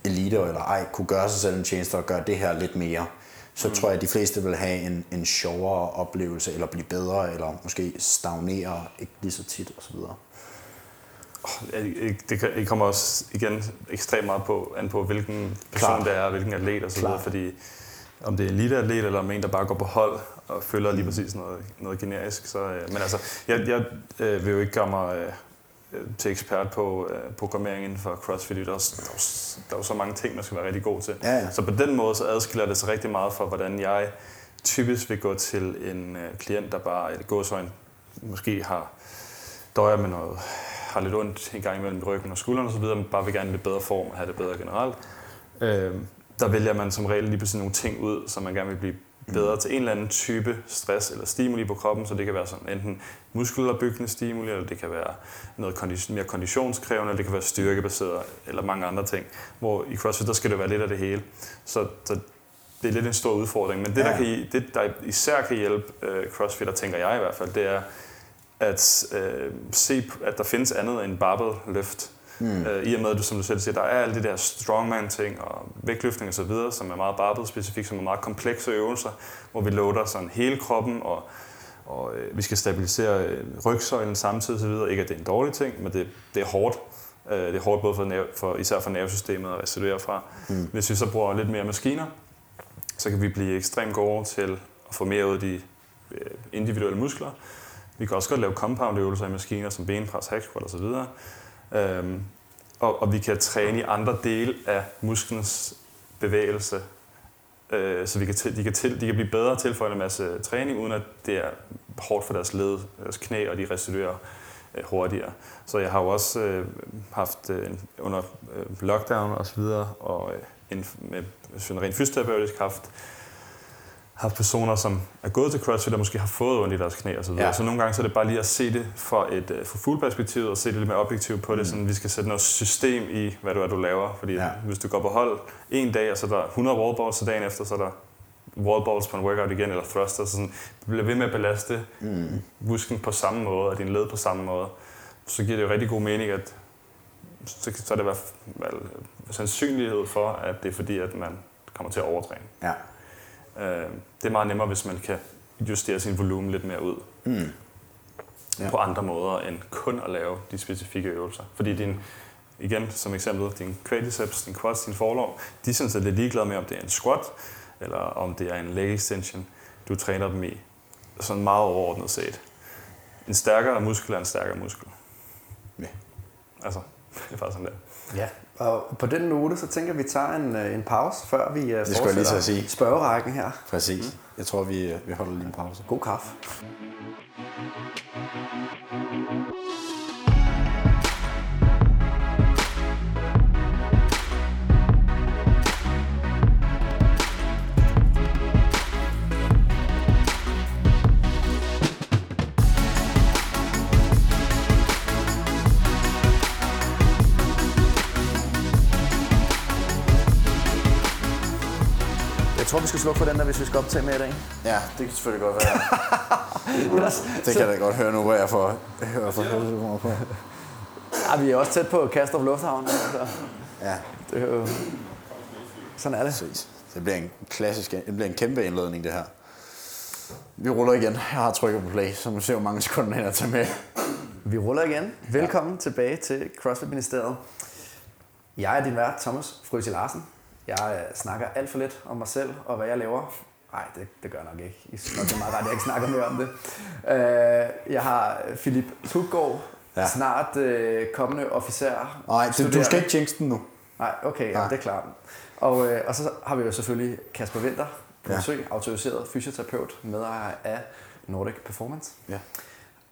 elite eller ej, kunne gøre sig selv en tjeneste og gøre det her lidt mere, så mm. tror jeg, at de fleste vil have en, en sjovere oplevelse, eller blive bedre, eller måske stagnere ikke lige så tit osv. Det kommer også igen ekstremt meget på, an på, hvilken person Klar. det er, hvilken atlet osv., fordi om det er en eliteatlet, eller om en, der bare går på hold og følger lige præcis noget, noget generisk. Så, øh, men altså, jeg, jeg øh, vil jo ikke gøre mig øh, til ekspert på øh, programmering inden for CrossFit. Der er, der, er, der er jo så mange ting, man skal være rigtig god til. Ja, ja. Så på den måde så adskiller det sig rigtig meget fra, hvordan jeg typisk vil gå til en øh, klient, der bare et gåsøjne måske har døjer med noget, har lidt ondt en gang imellem ryggen og skuldrene osv., men bare vil gerne i lidt bedre form og have det bedre generelt. Øh, der vælger man som regel lige pludselig nogle ting ud, som man gerne vil blive bedre mm. til en eller anden type stress eller stimuli på kroppen, så det kan være sådan enten muskelopbyggende stimuli, eller det kan være noget kondi- mere konditionskrævende, eller det kan være styrkebaseret, eller mange andre ting. Hvor i CrossFit, der skal det være lidt af det hele. Så, så det er lidt en stor udfordring. Men det, ja. der, kan, det, der især kan hjælpe uh, CrossFitter, tænker jeg i hvert fald, det er at uh, se, at der findes andet end barbell løft. Mm. Øh, I og med, at du, som du selv siger, der er alle de der strongman-ting og vægtløftning og så videre, som er meget barbell specifikt, som er meget komplekse øvelser, hvor vi loader sådan hele kroppen, og, og øh, vi skal stabilisere øh, rygsøjlen samtidig så videre. Ikke at det er en dårlig ting, men det, det er hårdt. Øh, det er hårdt både for, for især for nervesystemet at restituere fra. Mm. Hvis vi så bruger lidt mere maskiner, så kan vi blive ekstremt gode til at få mere ud af de øh, individuelle muskler. Vi kan også godt lave compound øvelser i maskiner, som benpres, hack squat osv. Øhm, og, og vi kan træne i andre dele af musklens bevægelse, øh, så vi kan til, de, kan til, de kan blive bedre til for en masse træning, uden at det er hårdt for deres led, deres knæ, og de restituerer øh, hurtigere. Så jeg har jo også øh, haft øh, under øh, lockdown og så videre, og øh, en, med, rent fysioterapeutisk haft haft personer, som er gået til CrossFit og måske har fået ondt i deres knæ og så videre. Ja. Så nogle gange så er det bare lige at se det fra et uh, for fuld perspektiv og se det lidt mere objektivt på mm. det. Sådan, vi skal sætte noget system i, hvad du er, du laver. Fordi ja. hvis du går på hold en dag, og så er der 100 wallballs, så dagen efter, så er der wallballs på en workout igen, eller thrusters. Så sådan, du bliver ved med at belaste mm. musken på samme måde, og din led på samme måde. Så giver det jo rigtig god mening, at så, så er det i hvert fald sandsynlighed for, at det er fordi, at man kommer til at overtræne. Ja. Øh, det er meget nemmere, hvis man kan justere sin volumen lidt mere ud. Mm. Ja. På andre måder end kun at lave de specifikke øvelser. Fordi din, igen som eksempel, din quadriceps, din quads, din forlov, de er sådan set lidt ligeglade med, om det er en squat, eller om det er en leg extension, du træner dem i. Sådan meget overordnet set. En stærkere muskel er en stærkere muskel. Ja. Altså, det er bare sådan der. Ja, og på den note, så tænker vi, tager en, øh, en pause, før vi uh, det jeg lige sige. spørgerækken her. Præcis. Mm. Jeg tror, vi, vi holder lige en pause. God kaffe. Tror, vi skal slukke for den der, hvis vi skal optage med i dag. Ja, det kan selvfølgelig godt være. det kan jeg da godt høre nu, hvor jeg får, helvede på. Ja, vi er også tæt på Kastrup Lufthavn. Så. Ja. Det er jo... Sådan er det. Præcis. Det bliver en klassisk, det bliver en kæmpe indledning, det her. Vi ruller igen. Jeg har trykket på play, så nu ser hvor mange sekunder hen at tage med. Vi ruller igen. Velkommen ja. tilbage til CrossFit Ministeriet. Jeg er din vært, Thomas Frysi Larsen. Jeg øh, snakker alt for lidt om mig selv og hvad jeg laver. Nej, det, det gør jeg nok ikke. I synes nok, det er meget rart, at jeg ikke snakker mere om det. Uh, jeg har Philip Puggaard, ja. snart uh, kommende officer. Nej, du, du skal ikke jinx den nu. Nej, okay, Nej. Ja, det er klart. Og, og så har vi jo selvfølgelig Kasper Winter på besøg, ja. autoriseret fysioterapeut, medejer af Nordic Performance. Ja.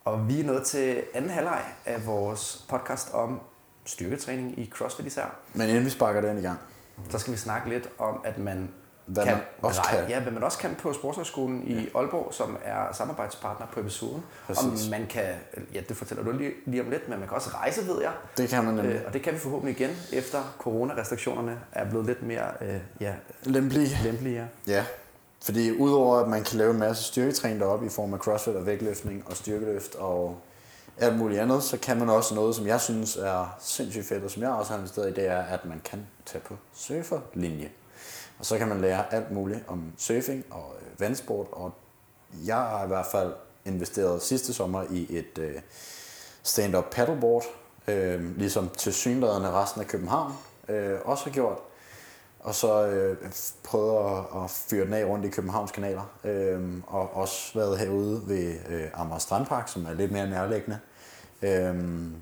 Og vi er nået til anden halvleg af vores podcast om styrketræning i CrossFit især. Men inden vi sparker den i gang, Så skal vi snakke lidt om, at man Hvad kan, man også rej- kan. Ja, hvad man også kan på Sportshøjskolen i Aalborg, som er samarbejdspartner på episoden. Præcis. Og man kan, ja, det fortæller du lige, lige om lidt, men man kan også rejse, ved jeg. det kan man nemlig Øh, og det kan vi forhåbentlig igen, efter coronarestriktionerne er blevet lidt mere øh, ja, lempelige. lempelige. Ja, fordi udover at man kan lave en masse styrketræning deroppe i form af crossfit og vægtløftning og styrkeløft og alt muligt andet, så kan man også noget, som jeg synes er sindssygt fedt, og som jeg også har investeret i, det er, at man kan tage på surferlinje. Og så kan man lære alt muligt om surfing og øh, vandsport, og jeg har i hvert fald investeret sidste sommer i et øh, stand-up paddleboard, øh, ligesom til synlæderne resten af København øh, også har gjort. Og så øh, prøvet at, at fyre den af rundt i Københavns kanaler. Øh, og også været herude ved øh, Amager Strandpark, som er lidt mere nærliggende. Øhm,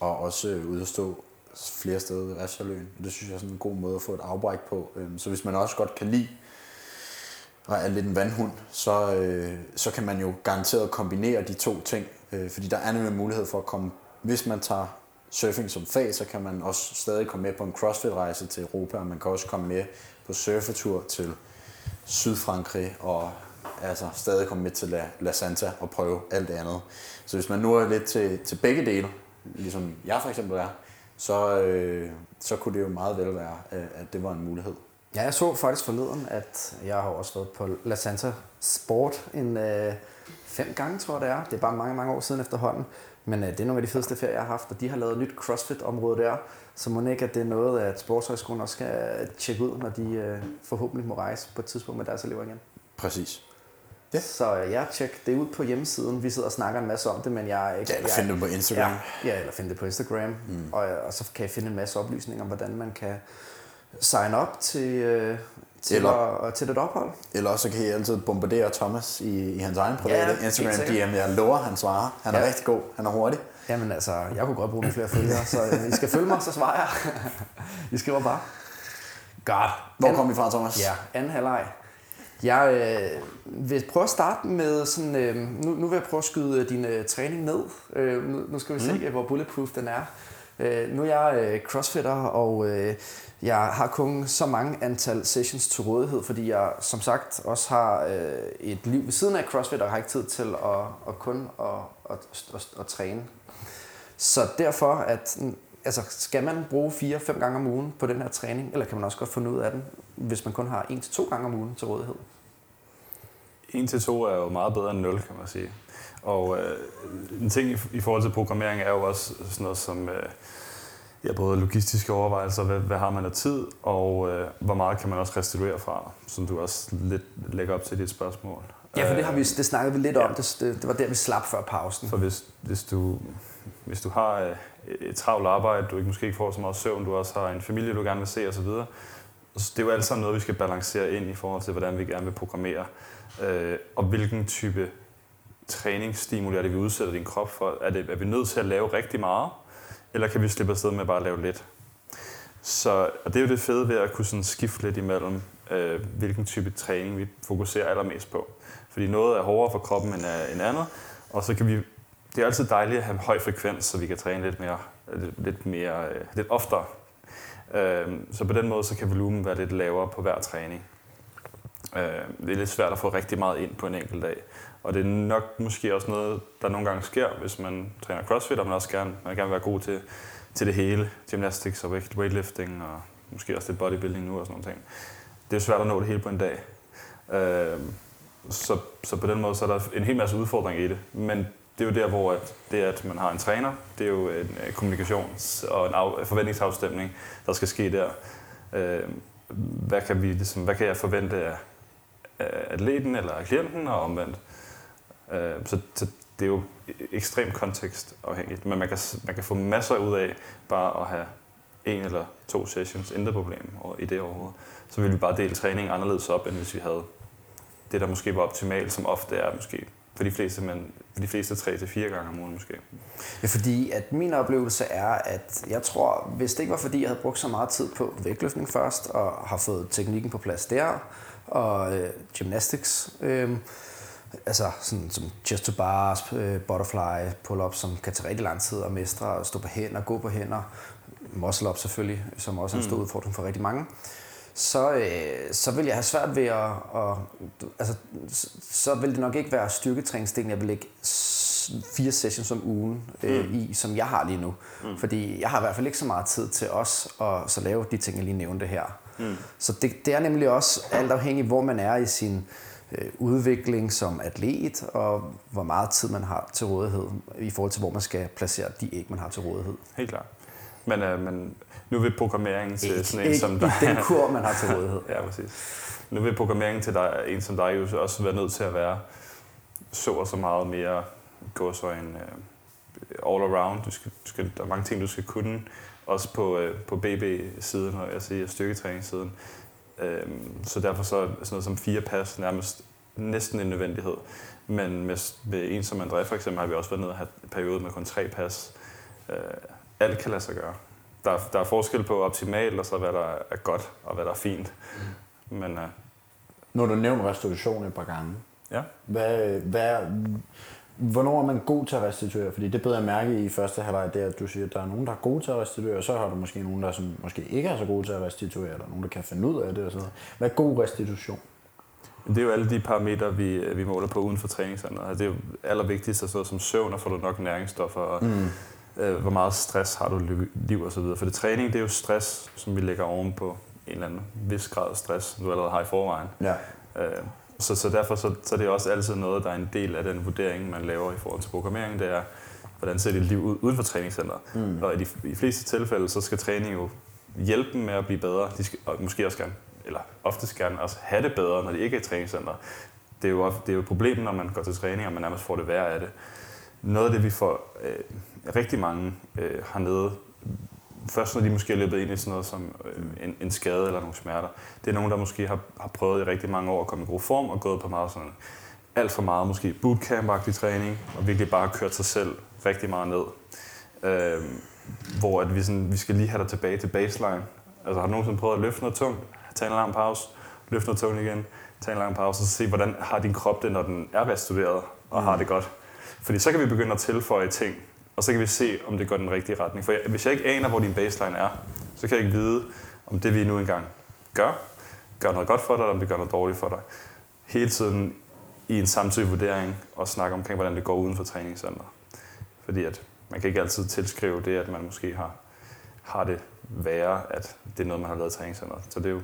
og også ud ude at stå flere steder i Vassarløen. Det synes jeg er sådan en god måde at få et afbræk på. Øhm, så hvis man også godt kan lide og er lidt en vandhund, så, øh, så kan man jo garanteret kombinere de to ting. Øh, fordi der er nemlig mulighed for at komme, hvis man tager surfing som fag, så kan man også stadig komme med på en CrossFit-rejse til Europa, og man kan også komme med på surfetur til Sydfrankrig, og altså stadig komme med til La, La Santa og prøve alt det andet. Så hvis man nu er lidt til, til begge dele, ligesom jeg for eksempel er, så, øh, så kunne det jo meget vel være, øh, at det var en mulighed. Ja, jeg så faktisk forleden, at jeg har også været på La Santa Sport en øh, fem gange, tror jeg det er. Det er bare mange, mange år siden efterhånden. Men øh, det er nogle af de fedeste ferier, jeg har haft, og de har lavet et nyt CrossFit-område der. Så må ikke, at det er noget, at Sportshøjskolen også skal tjekke ud, når de øh, forhåbentlig må rejse på et tidspunkt med deres elever igen. Præcis. Ja. Så jeg tjek det ud på hjemmesiden. Vi sidder og snakker en masse om det, men jeg ikke... Ja, eller jeg, finde det på Instagram. Ja, ja, eller finde det på Instagram. Mm. Og, og så kan jeg finde en masse oplysninger om, hvordan man kan sign up til, øh, til, Eller- at, til et ophold. Eller også så kan I altid bombardere Thomas i, i hans egen private Ja, Instagram. DM. Jeg lover, han svarer. Han er Ja. rigtig god. Han er hurtig. Jamen altså, jeg kunne godt bruge nogle flere følgere, så øh, I skal følge mig, så svarer jeg. I skriver bare. Godt. Hvor kom vi fra, Thomas? Ja, anden halvleg. Jeg øh, vil prøve at starte med sådan, øh, nu, nu vil jeg prøve at skyde øh, din øh, træning ned. Øh, nu, nu skal vi se, øh, hvor bulletproof den er. Øh, nu er jeg øh, crossfitter, og øh, jeg har kun så mange antal sessions til rådighed, fordi jeg som sagt også har øh, et liv ved siden af crossfit, og har ikke tid til at, at kun at, at, at, at træne. Så derfor, at, mm, altså, skal man bruge 4-5 gange om ugen på den her træning, eller kan man også godt få noget af den, hvis man kun har 1-2 gange om ugen til rådighed? 1 til 2 er jo meget bedre end 0, kan man sige. Og øh, en ting i, i forhold til programmering er jo også sådan noget som øh, ja, både logistiske overvejelser, hvad, hvad har man af tid, og øh, hvor meget kan man også restituere fra, som du også lidt lægger op til dit spørgsmål. Ja, for det, har vi, Øh, det snakkede vi lidt ja. om. Det, det, det var der, vi slap før pausen. For hvis, hvis, du, hvis du har øh, et travlt arbejde, du ikke, måske ikke får så meget søvn, du også har en familie, du gerne vil se osv., så det er jo alt sammen noget, vi skal balancere ind i forhold til, hvordan vi gerne vil programmere, øh, og hvilken type træningsstimuli er det, vi udsætter din krop for. Er, det, er vi nødt til at lave rigtig meget, eller kan vi slippe afsted med bare at lave lidt? Så og det er jo det fede ved at kunne sådan skifte lidt imellem, øh, hvilken type træning vi fokuserer allermest på. Fordi noget er hårdere for kroppen end, øh, end andet, og så kan vi, det er altid dejligt at have høj frekvens, så vi kan træne lidt mere, lidt, lidt, mere, øh, lidt oftere. Øh, så på den måde så kan volumen være lidt lavere på hver træning. Øh, det er lidt svært at få rigtig meget ind på en enkelt dag. Og det er nok måske også noget, der nogle gange sker, hvis man træner crossfit, og man også gerne, man gerne vil være god til, til det hele. Gymnastics og weightlifting, og måske også lidt bodybuilding nu og sådan noget. Det er svært at nå det hele på en dag. Øh, så, så på den måde så er der en hel masse udfordringer i det. Men det er jo der, hvor at det, at man har en træner, det er jo en øh, kommunikations- og en af, forventningsafstemning, der skal ske der. Øh, hvad, kan vi, ligesom, hvad kan jeg forvente af atleten eller klienten og omvendt? Øh, så, så det er jo ekstremt kontekstafhængigt, men man kan, man kan få masser ud af bare at have en eller to sessions, intet problem og i det overhovedet. Så ville vi bare dele træningen anderledes op, end hvis vi havde det, der måske var optimalt, som ofte er måske for de fleste, men for de fleste tre til fire gange om ugen måske. Ja, fordi at min oplevelse er, at jeg tror, hvis det ikke var fordi, jeg havde brugt så meget tid på vægtløftning først, og har fået teknikken på plads der, og øh, gymnastics, øh, altså sådan som chest to bars, øh, butterfly, pull-up, som kan tage rigtig lang tid at mestre, og stå på hænder, gå på hænder, muscle up selvfølgelig, som også er en stor udfordring for rigtig mange, så, øh, så vil jeg have svært ved at, at altså, så vil det nok ikke være styrketræningsdelen, jeg vil lægge fire sessions om ugen øh, mm. i, som jeg har lige nu. Mm. Fordi jeg har i hvert fald ikke så meget tid til os at så lave de ting, jeg lige nævnte her. Mm. Så det, det er nemlig også alt afhængigt, hvor man er i sin øh, udvikling som atlet, og hvor meget tid man har til rådighed, i forhold til, hvor man skal placere de æg, man har til rådighed. Helt klart. Men, øh, men nu vil programmeringen til Ikke, sådan en ikke som dig... den kur, man har til rådighed. ja, præcis. Nu vil programmeringen til dig, en som dig jo også være nødt til at være så og så meget mere gå så en uh, all around. Du skal, du skal, der er mange ting, du skal kunne, også på, uh, på BB-siden, og jeg siger styrketræningssiden. Um, så derfor så sådan noget som fire pas nærmest næsten en nødvendighed. Men med, med en som André for eksempel, har vi også været nede og have en periode med kun tre pas. Uh, alt kan lade sig gøre. Der, er- der er forskel på optimalt, og så hvad der er godt, og hvad der er fint. Men uh, Nu har du nævnt restitution et par gange. ja, Hvad, hvad, hvornår er man god til at restituere? Fordi det beder jeg mærke i første halvleg, det er, at du siger, at der er nogen, der er gode til at restituere, og så har du måske nogen, der som måske ikke er så gode til at restituere, eller nogen, der kan finde ud af det og sådan noget. Hvad er god restitution? Det er jo alle de parametre, vi, vi måler på uden for træningscenteret. Altså, Det er jo allervigtigst, sådan noget som søvn, og får du nok næringsstoffer, og mm. øh, hvor meget stress har du i liv og så videre. For det træning, det er jo stress, som vi lægger oven på en eller anden vis grad af stress, du allerede har i forvejen. Ja. Øh, så, så derfor så, så er det også altid noget, der er en del af den vurdering, man laver i forhold til programmering. Det er, hvordan ser dit liv ud uden for træningscenteret. Mm. Og i de, i de fleste tilfælde, så skal træning jo hjælpe dem med at blive bedre. De skal og måske også gerne, eller oftest gerne også have det bedre, når de ikke er i træningscenter. Det er jo, det er jo et problem, når man går til træning, og man nærmest får det værre af det. Noget af det, vi får øh, rigtig mange øh, hernede, først når de måske er løbet ind i sådan noget som øh, en, en skade eller nogle smerter, det er nogen, der måske har, har prøvet i rigtig mange år at komme i god form og gået på meget sådan alt for meget måske bootcamp-agtig træning, og virkelig bare kørt sig selv rigtig meget ned. Øh, hvor at vi, sådan, vi skal lige have dig tilbage til baseline. Altså har du nogensinde prøvet at løfte noget tungt, tage en lang pause, løfte noget tungt igen, tage en lang pause, og så se, hvordan har din krop det, når den er restitueret og mm. har det godt. Fordi så kan vi begynde at tilføje ting, og så kan vi se, om det går den rigtige retning. For jeg, hvis jeg ikke aner, hvor din baseline er, så kan jeg ikke vide, om det vi nu engang gør, gør noget godt for dig, eller om det gør noget dårligt for dig. Hele tiden i en samtidig vurdering og snakke omkring, hvordan det går uden for træningscenteret. Fordi at man kan ikke altid tilskrive det, at man måske har, har det værre, at det er noget, man har lavet i træningscenteret. Så det er jo,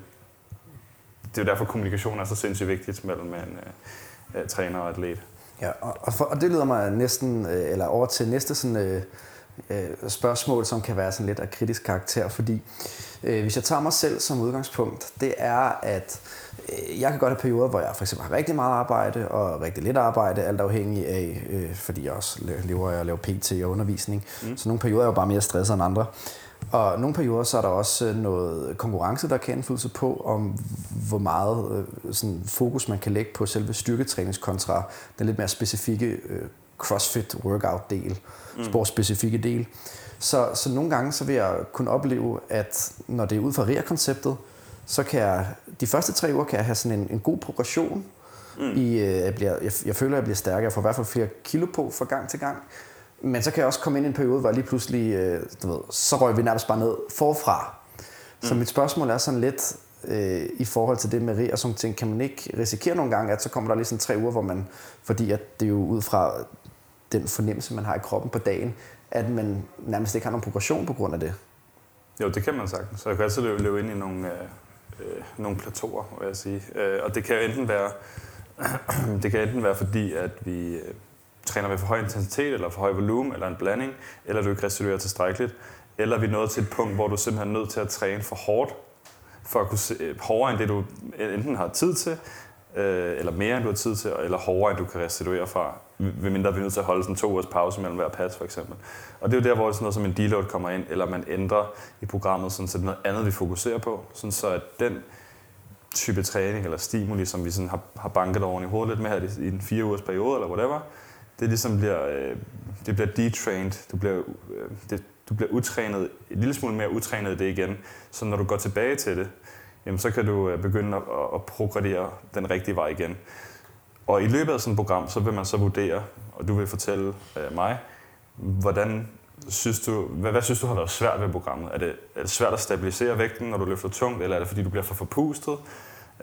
det er jo derfor, kommunikation er så sindssygt vigtigt mellem en uh, træner og atlet. Ja, og, og, for, og det leder mig næsten, øh, eller over til næste sådan, øh, øh, spørgsmål, som kan være sådan lidt af kritisk karakter, fordi øh, hvis jeg tager mig selv som udgangspunkt, det er, at øh, jeg kan godt have perioder, hvor jeg for eksempel har rigtig meget arbejde og rigtig lidt arbejde, alt afhængig af, øh, fordi jeg også lever af at lave PT og undervisning. Mm. Så nogle perioder er jo bare mere stresset end andre. Og nogle perioder, så er der også øh, noget konkurrence, der kan indflydelse på, om hvor meget øh, sådan, fokus man kan lægge på selve styrketræningskontra den lidt mere specifikke øh, CrossFit workout-del, mm. sportsspecifikke del. Så, så nogle gange så vil jeg kunne opleve, at når det er ud fra REA-konceptet, så kan jeg, de første tre uger kan jeg have sådan en, en god progression. Mm. I, øh, jeg, bliver, jeg, jeg føler, at jeg bliver stærkere. Jeg får i hvert fald flere kilo på fra gang til gang. Men så kan jeg også komme ind i en periode, hvor lige pludselig, øh, du ved, så røg vi nærmest bare ned forfra. Så mit spørgsmål er sådan lidt øh, i forhold til det med og sådan ting. Kan man ikke risikere nogle gange, at så kommer der lige sådan tre uger, hvor man, fordi at det er jo ud fra den fornemmelse, man har i kroppen på dagen, at man nærmest ikke har nogen progression på grund af det. Jo, det kan man sagtens. Så jeg kan altid løbe, løbe ind i nogle, øh, øh, nogle plateauer, vil jeg sige. Øh, og det kan enten være, det kan enten være fordi, at vi øh, træner med for høj intensitet, eller for høj volumen, eller en blanding, eller du ikke restituerer tilstrækkeligt, eller vi er nået til et punkt, hvor du simpelthen er nødt til at træne for hårdt, for at kunne se, øh, hårdere end det, du enten har tid til, øh, eller mere end du har tid til, eller hårdere end du kan restituere fra, ved mindre vi er nødt til at holde sådan to ugers pause mellem hver pas for eksempel. Og det er jo der, hvor sådan noget som en deload kommer ind, eller man ændrer i programmet, sådan, så det er noget andet, vi fokuserer på, sådan så at den type træning eller stimuli, som vi sådan har, har banket oven i hovedet lidt med her i en fire ugers periode, eller whatever, det ligesom bliver, øh, det bliver detrained, du bliver, øh, det, du bliver utrænet, en lille smule mere utrænet i det igen, så når du går tilbage til det, jamen så kan du øh, begynde at, at, progredere den rigtige vej igen. og i løbet af sådan et program, så vil man så vurdere, og du vil fortælle øh, mig, hvordan synes du, hvad, hvad synes du har været svært ved programmet? Er det, er det svært at stabilisere vægten, når du løfter tungt, eller er det fordi, du bliver for forpustet?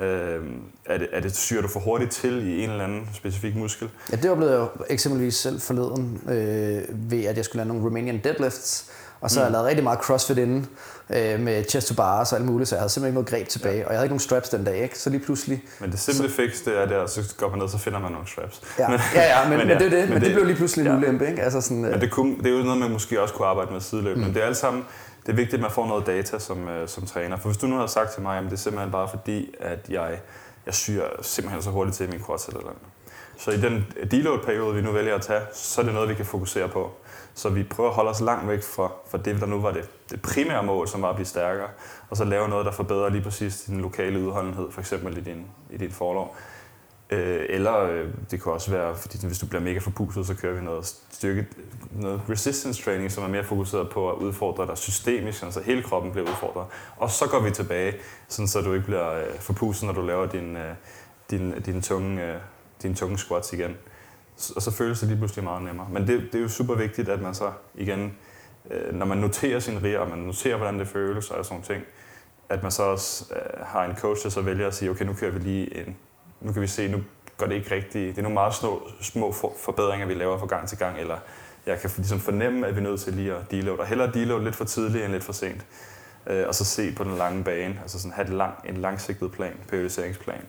Øh, er, det, er det syrer du for hurtigt til i en eller anden specifik muskel? Ja, det oplevede jeg jo eksempelvis selv forleden øh, ved, at jeg skulle lave nogle Romanian deadlifts, og så mm. har jeg lavet rigtig meget crossfit inden øh, med chest to bars og alt muligt, så jeg havde simpelthen ikke noget greb tilbage, ja. og jeg havde ikke nogen straps den dag, ikke? så lige pludselig... Men det simple så, fix, det er der, så går man ned, så finder man nogle straps. Ja, men, ja, ja, men, men, ja, men det er det, men, men det, det blev lige pludselig en ja. ulempe, ikke? Altså sådan, øh... Men det, kunne, det er jo noget, man måske også kunne arbejde med sideløbende, mm. men det er alt sammen, det er vigtigt, at man får noget data som, øh, som træner, for hvis du nu havde sagt til mig, at det er simpelthen bare fordi, at jeg, jeg syr simpelthen så hurtigt til min quads eller andet. Så i den deload-periode, vi nu vælger at tage, så er det noget, vi kan fokusere på. Så vi prøver at holde os langt væk fra, fra det, der nu var det, det primære mål, som var at blive stærkere, og så lave noget, der forbedrer lige præcis din lokale udholdenhed, for eksempel i din, i din forlov. Øh, eller øh, det kan også være, fordi hvis du bliver mega forpustet, så kører vi noget styrke, noget resistance training, som er mere fokuseret på at udfordre dig systemisk, så hele kroppen bliver udfordret. Og så går vi tilbage, sådan så du ikke bliver øh, forpustet, når du laver din, øh, din, din, tunge, øh, din tunge squats igen og så føles det lige pludselig meget nemmere. Men det, det er jo super vigtigt, at man så igen, øh, når man noterer sin riger, og man noterer, hvordan det føles og sådan nogle ting, at man så også øh, har en coach, der så vælger at sige, okay, nu kører vi lige en, nu kan vi se, nu går det ikke rigtigt, det er nogle meget små, små forbedringer, vi laver fra gang til gang, eller jeg kan ligesom fornemme, at vi er nødt til lige at deload, og hellere deload lidt for tidligt end lidt for sent, øh, og så se på den lange bane, altså sådan have en, lang, en langsigtet plan, periodiseringsplan,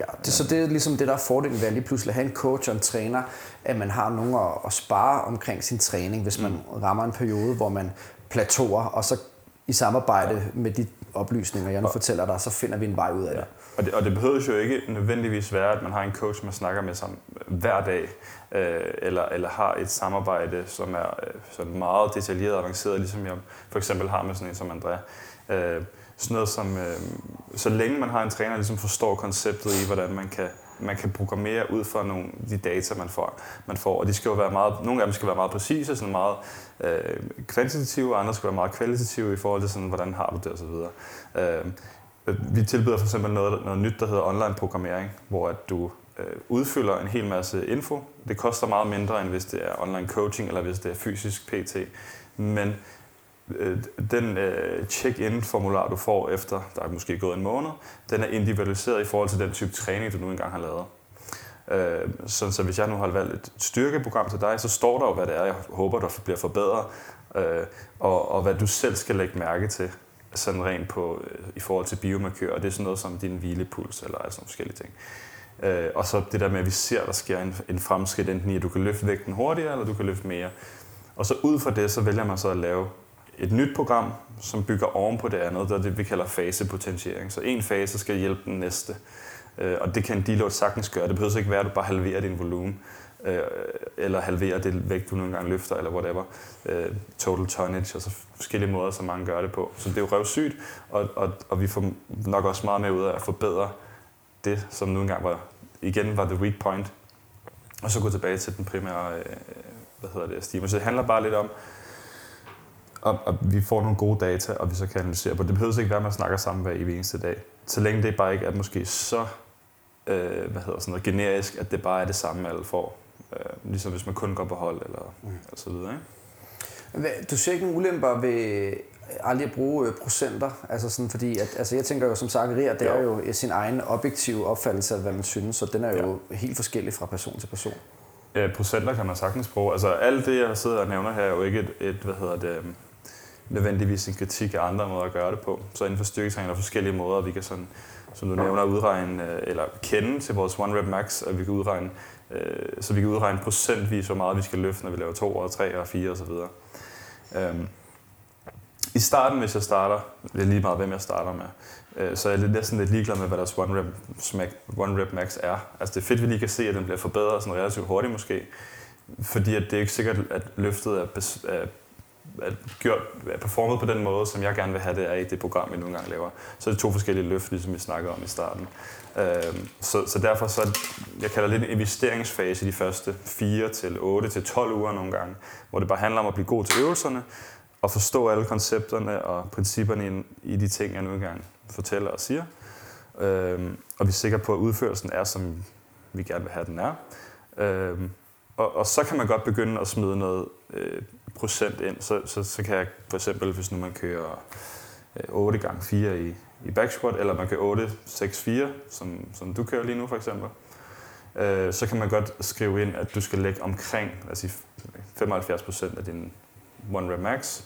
Ja, det, så det er ligesom det, der er fordelen ved at lige pludselig have en coach og en træner, at man har nogen at, at spare omkring sin træning, hvis man mm. rammer en periode, hvor man plateauer, og så i samarbejde ja. med de oplysninger, jeg nu fortæller dig, så finder vi en vej ud af det. Ja. Og, det. og det behøver jo ikke nødvendigvis være, at man har en coach, man snakker med sammen hver dag, øh, eller, eller har et samarbejde, som er øh, sådan meget detaljeret og avanceret, ligesom jeg for eksempel har med sådan en som Andrea. Øh, sådan noget som, øh, så længe man har en træner, der ligesom forstår konceptet i, hvordan man kan, man kan programmere ud fra nogle de data, man får. Man får. Og de skal jo være meget, nogle af dem skal være meget præcise, sådan meget øh, kvantitative, og andre skal være meget kvalitative i forhold til, sådan, hvordan har du det osv. Øh, vi tilbyder for eksempel noget, noget nyt, der hedder online programmering, hvor at du øh, udfylder en hel masse info. Det koster meget mindre, end hvis det er online coaching, eller hvis det er fysisk PT. Men Øh, den øh, check-in-formular, du får efter, der er måske gået en måned, den er individualiseret i forhold til den type træning, du nu engang har lavet. Øh, så, så hvis jeg nu har valgt et styrkeprogram til dig, så står der jo, hvad det er, jeg håber, der bliver forbedret, øh, og, og hvad du selv skal lægge mærke til, sådan rent på, øh, i forhold til biomarkør, og det er sådan noget som din hvilepuls, eller sådan nogle forskellige ting. Øh, og så det der med, at vi ser, at der sker en, en fremskridt, enten i, at du kan løfte vægten hurtigere, eller du kan løfte mere. Og så ud fra det, så vælger man så at lave et nyt program, som bygger oven på det andet, det er det, vi kalder fasepotentiering. Så en fase skal hjælpe den næste. Øh, Øh, og det kan en deload sagtens gøre. Det behøver ikke være, at du bare halverer din volumen, øh, eller halverer det vægt, du nogle gange løfter, eller whatever. Øh, total tonnage, altså forskellige måder, som mange gør det på. Så det er jo røvsygt, og, og, og vi får nok også meget med ud af at forbedre det, som nu engang var, igen var the weak point, og så gå tilbage til den primære, øh, hvad hedder det, stime. Så det handler bare lidt om, og, og vi får nogle gode data, og vi så kan analysere på det. Det behøver ikke være, at man snakker sammen hver eneste dag. Så længe det bare ikke er måske så øh, hvad hedder sådan noget, generisk, at det bare er det samme, alle får. Øh, ligesom hvis man kun går på hold, eller mm. og så videre. Ikke? Du ser ikke nogen ulemper ved aldrig at bruge øh, procenter? Altså sådan, fordi at, altså jeg tænker jo som sagt, det er jo sin egen objektive opfattelse af, hvad man synes, så den er jo ja. helt forskellig fra person til person. Ja, procenter kan man sagtens bruge. Altså alt det, jeg sidder og nævner her, er jo ikke et, et hvad hedder det, øhm, nødvendigvis en kritik af andre måder at gøre det på. Så inden for styrketræning er der forskellige måder, vi kan sådan, som du nævner, udregne øh, eller kende til vores one rep max, og vi kan udregne, øh, så vi kan udregne procentvis, hvor meget vi skal løfte, når vi laver to og tre og fire osv. I starten, hvis jeg starter, det er lige meget, hvem jeg starter med, øh, så er jeg næsten lidt ligeglad med, hvad deres one rep, one rep max er. Altså det er fedt, at vi lige kan se, at den bliver forbedret sådan relativt hurtigt måske, fordi at det er ikke sikkert, at løftet er, gjort, performet på den måde, som jeg gerne vil have det er i det program, vi nogle gange laver. Så er det to forskellige løft, ligesom vi snakkede om i starten. Øhm, så, så derfor så, jeg kalder det en investeringsfase de første 4 til 8 til 12 uger nogle gange, hvor det bare handler om at blive god til øvelserne, og forstå alle koncepterne og principperne i, i de ting, jeg nu engang fortæller og siger. Øhm, og vi er sikre på, at udførelsen er, som vi gerne vil have, den er. Øhm, og, og så kan man godt begynde at smide noget øh, procent ind. Så, så, så kan jeg for eksempel, hvis nu man kører øh, 8 gange 4 i, i back squat, eller man kører 8, 6, 4, som, som du kører lige nu for eksempel, øh, så kan man godt skrive ind, at du skal lægge omkring lad os sige, 75% af din one rep max.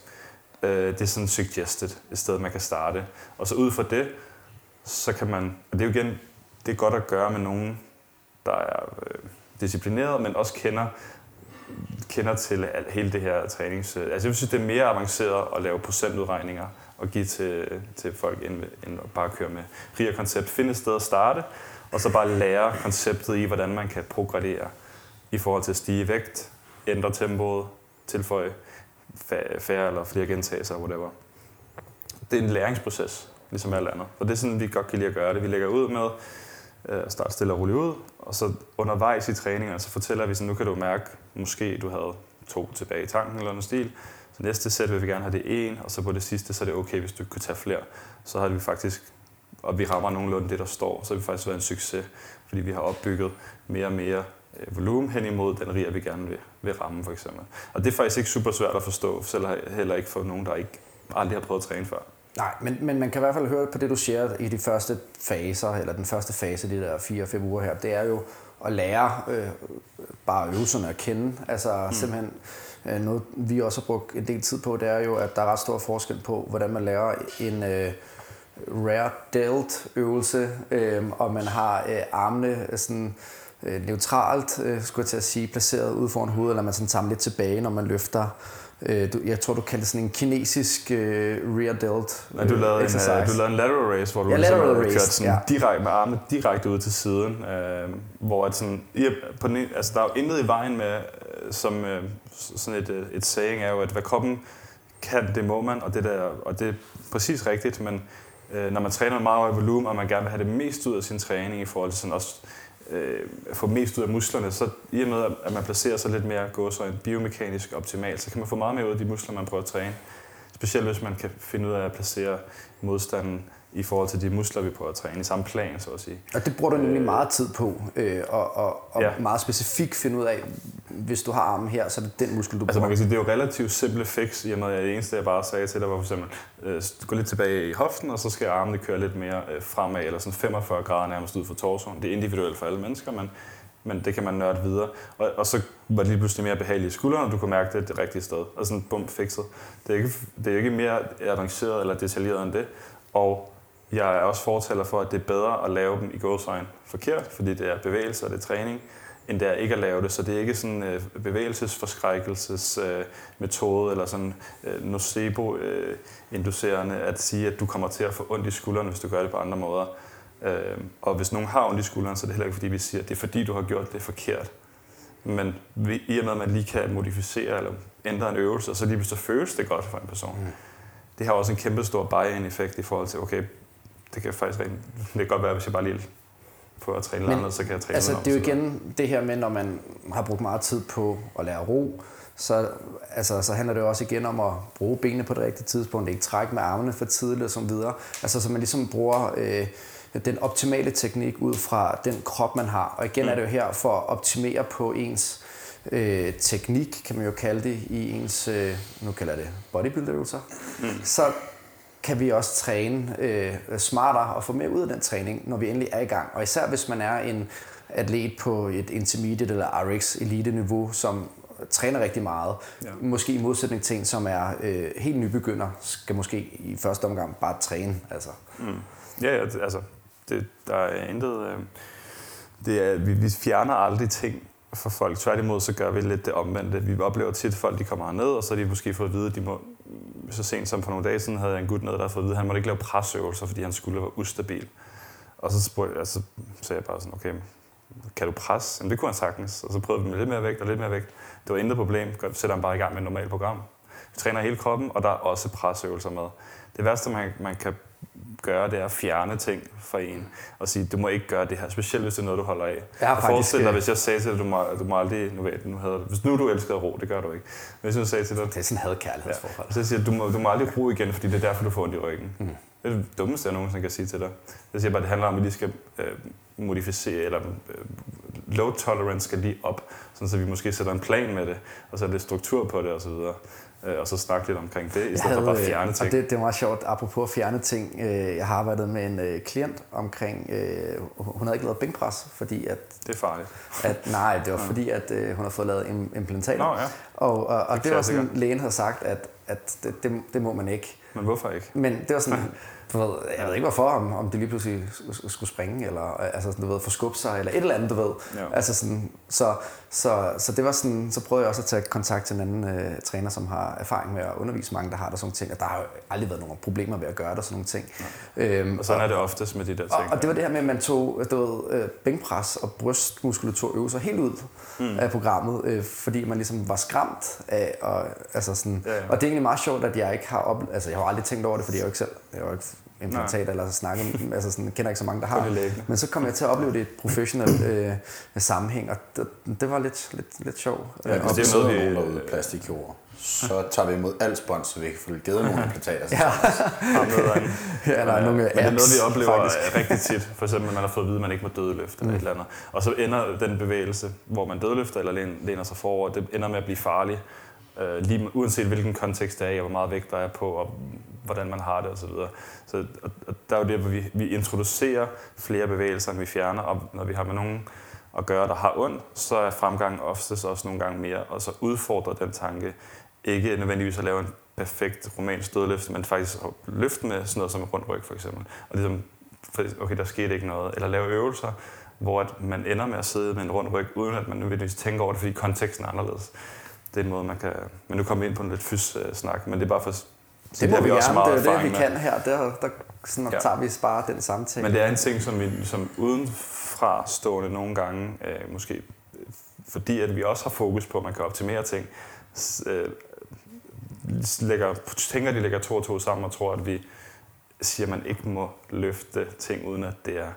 Øh, det er sådan suggested, et sted, man kan starte. Og så ud fra det, så kan man, og det er jo igen, det er godt at gøre med nogen, der er øh, disciplineret, men også kender kender til hele det her trænings... Øh, altså jeg synes, det er mere avanceret at lave procentudregninger og give til, til folk, end, end at bare køre med RIA koncept. Finde et sted at starte, og så bare lære konceptet i, hvordan man kan progradere i forhold til at stige i vægt, ændre tempoet, tilføje færre eller flere gentagelser, whatever. Det er en læringsproces, ligesom alt andet. Og det er sådan, vi godt kan lide at gøre det. Vi lægger ud med øh, at starte stille og roligt ud, og så undervejs i træningen, så fortæller vi sådan, nu kan du mærke, måske du havde to tilbage i tanken eller noget stil, så næste sæt vil vi gerne have det en, og så på det sidste, så er det okay, hvis du kan tage flere. Så har vi faktisk, og vi rammer nogenlunde det, der står, så har vi faktisk været en succes, fordi vi har opbygget mere og mere øh, volumen hen imod den rier, vi gerne vil, vil ramme, for eksempel. Og det er faktisk ikke super svært at forstå, selv heller ikke for nogen, der ikke aldrig har prøvet at træne før. Nej, men, men man kan i hvert fald høre på det, du siger i de første faser, eller den første fase, de der 4-5 uger her, det er jo at lære øh, bare øvelserne at kende. Altså mm. simpelthen øh, noget, vi også har brugt en del tid på, det er jo, at der er ret stor forskel på, hvordan man lærer en øh, rare delt øvelse, øh, og man har øh, armene sådan øh, neutralt, øh, skulle jeg til at sige, placeret ud foran hovedet, eller man sådan tager lidt tilbage, når man løfter. Øh, du, jeg tror, du kaldte sådan en kinesisk øh, rear delt Nej, du lavede, en, uh, du lavede en lateral race, hvor du ja, ligesom race, kørte sådan ja. direkte med armene direkte ud til siden. Øh, hvor at sådan, ja, på den, altså, der er jo intet i vejen med, øh, som øh, sådan et, et saying er jo, at hvad kroppen kan, det må man, og det, der, og det er præcis rigtigt, men øh, når man træner meget over volumen, og man gerne vil have det mest ud af sin træning i forhold til sådan også øh, få mest ud af musklerne, så i og med, at man placerer sig lidt mere gåsøjne biomekanisk optimalt, så kan man få meget mere ud af de muskler, man prøver at træne. Specielt hvis man kan finde ud af at placere modstanden i forhold til de muskler, vi prøver at træne i samme plan, så at sige. Og det bruger du nemlig øh, meget tid på, øh, og, og, og ja. meget specifikt finde ud af, hvis du har armen her, så er det den muskel, du altså, bruger. man kan sige, det er jo relativt simple fix, i og med at det eneste, jeg bare sagde til dig, var for eksempel, øh, gå lidt tilbage i hoften, og så skal armene køre lidt mere øh, fremad, eller sådan 45 grader nærmest ud for torsoen. Det er individuelt for alle mennesker, men, men det kan man nørde videre. Og, og så var det lige pludselig mere behageligt i skuldrene, og du kunne mærke, det det rigtige sted. Og sådan bum, fikset. Det er, ikke, det er ikke mere avanceret eller detaljeret end det. Og jeg er også fortaler for, at det er bedre at lave dem i gåsøjne forkert, fordi det er bevægelse og det er træning, end det er ikke at lave det. Så det er ikke sådan en uh, bevægelsesforskrækkelsesmetode metode, eller sådan uh, nocebo-inducerende uh, at sige, at du kommer til at få ondt i skuldrene, hvis du gør det på andre måder. Uh, og hvis nogen har ondt i skuldrene, så er det heller ikke fordi, vi siger, at det er fordi, du har gjort det forkert. Men i og med, at man lige kan modificere eller ændre en øvelse, så lige så føles det godt for en person. Mm. Det har også en kæmpe stor buy-in-effekt i forhold til, okay, det kan faktisk rent, det kan godt være, hvis jeg bare lige på at træne andet, så kan jeg træne altså, det er jo igen det her med, når man har brugt meget tid på at lære ro, så, altså, så handler det jo også igen om at bruge benene på det rigtige tidspunkt, ikke trække med armene for tidligt og så videre. Altså, så man ligesom bruger øh, den optimale teknik ud fra den krop, man har. Og igen mm. er det jo her for at optimere på ens øh, teknik, kan man jo kalde det, i ens, øh, nu kalder det bodybuilder-øvelser. Mm. Så kan vi også træne øh, smartere og få mere ud af den træning, når vi endelig er i gang. Og især hvis man er en atlet på et intermediate eller RX elite niveau, som træner rigtig meget. Ja. Måske i modsætning til en, som er øh, helt nybegynder, skal måske i første omgang bare træne. Altså. Mm. Ja, ja, altså, det, der er intet... Øh, det er, vi, vi fjerner aldrig ting for folk. Tværtimod så gør vi lidt det omvendte. Vi oplever tit, at folk de kommer herned, og så har de måske fået at vide, at de må, så sent som for nogle dage siden havde jeg en gut ned, der havde fået at vide, at han måtte ikke lave presøvelser, fordi hans skulder var ustabil. Og så spurgte jeg, så sagde jeg bare sådan, okay, kan du presse? Jamen det kunne han sagtens. Og så prøvede vi med lidt mere vægt og lidt mere vægt. Det var intet problem. Så sætter han bare i gang med et normalt program. Vi træner hele kroppen, og der er også presøvelser med. Det værste, man, man kan gøre, det er at fjerne ting fra en og sige, du må ikke gøre det her, specielt hvis det er noget, du holder af. Jeg og forestil dig, hvis jeg sagde til dig, du må, du må aldrig, nu ved nu havde, hvis nu du elsker ro, det gør du ikke. Hvis jeg sagde til dig, det er sådan en kærlighedsforhold. Ja, så siger du må, du må aldrig ro igen, fordi det er derfor, du får ondt i ryggen. Mm. Det er det dummeste, jeg nogensinde kan sige til dig. Jeg siger bare, det handler om, at vi lige skal øh, modificere eller øh, load tolerance skal lige op, sådan så vi måske sætter en plan med det, og så lidt struktur på det osv. Øh, og så snakke lidt omkring det, i stedet for bare fjerne ting. Og det, det er meget sjovt, apropos at fjerne ting. Øh, jeg har arbejdet med en øh, klient omkring, hun havde ikke lavet bænkpres, fordi at... Det er farligt. At, nej, det var fordi, at hun havde fået lavet implantater. Nå, ja. Og, og, og det, det var sådan, lægen havde sagt, at, at det, det, det må man ikke. Men hvorfor ikke? Men det var sådan, du ved, jeg ved ikke hvorfor, om, om det lige pludselig skulle springe, eller altså, du ved, forskubbe sig, eller et eller andet, du ved. Ja. Altså sådan, så, så, så det var sådan, så prøvede jeg også at tage kontakt til en anden uh, træner, som har erfaring med at undervise mange, der har der sådan ting, og der har jo aldrig været nogen problemer ved at gøre der sådan nogle ting. Ja. Øhm, og sådan og, er det oftest med de der ting. Og, og det var det her med, at man tog du ved, øh, bænkpres og brystmuskulatur øvelser helt ud mm. af programmet, øh, fordi man ligesom var skræmt af, og, altså sådan, ja, ja. og det er egentlig meget sjovt, at jeg ikke har oplevet, altså jeg har aldrig tænkt over det, fordi jeg jo ikke selv, jeg jo ikke implantat eller snakke, altså sådan, kender ikke så mange, der har. Men så kom jeg til at opleve det i et professionelt øh, sammenhæng, og det, det var lidt, lidt, lidt sjovt. Ja, hvis det er noget, vi... Noget plastikjord, så tager vi imod alt spons, så vi kan få givet nogle implantater. ja. ja, der er nogle Men det er noget, vi oplever faktisk. rigtig tit. For eksempel, man har fået at vide, at man ikke må dødeløfte mm. eller et eller andet. Og så ender den bevægelse, hvor man dødeløfter eller læner sig forover, det ender med at blive farlig. Uh, lige uanset hvilken kontekst det er, og hvor meget vægt der er på, og hvordan man har det osv. Så, så og, og der er jo det, hvor vi, vi introducerer flere bevægelser, end vi fjerner, og når vi har med nogen at gøre, der har ondt, så er fremgangen oftest også nogle gange mere, og så udfordrer den tanke ikke nødvendigvis at lave en perfekt romansk dødløft, men faktisk at løfte med sådan noget som en rund ryg for eksempel. Og ligesom, okay, der skete ikke noget. Eller lave øvelser, hvor at man ender med at sidde med en rund ryg, uden at man nødvendigvis tænker over det, fordi konteksten er anderledes. Det er en måde, man kan... Men nu kommer vi ind på en lidt fys-snak, øh, men det er bare for det, det må vi, også meget det er det, vi kan her. Der, der sådan, ja. tager vi bare den ting. Men det er en ting, som vi som udenfra stående nogle gange, øh, måske øh, fordi at vi også har fokus på, at man kan optimere ting, øh, lægger, tænker, de lægger to og to sammen og tror, at vi siger, at man ikke må løfte ting, uden at det er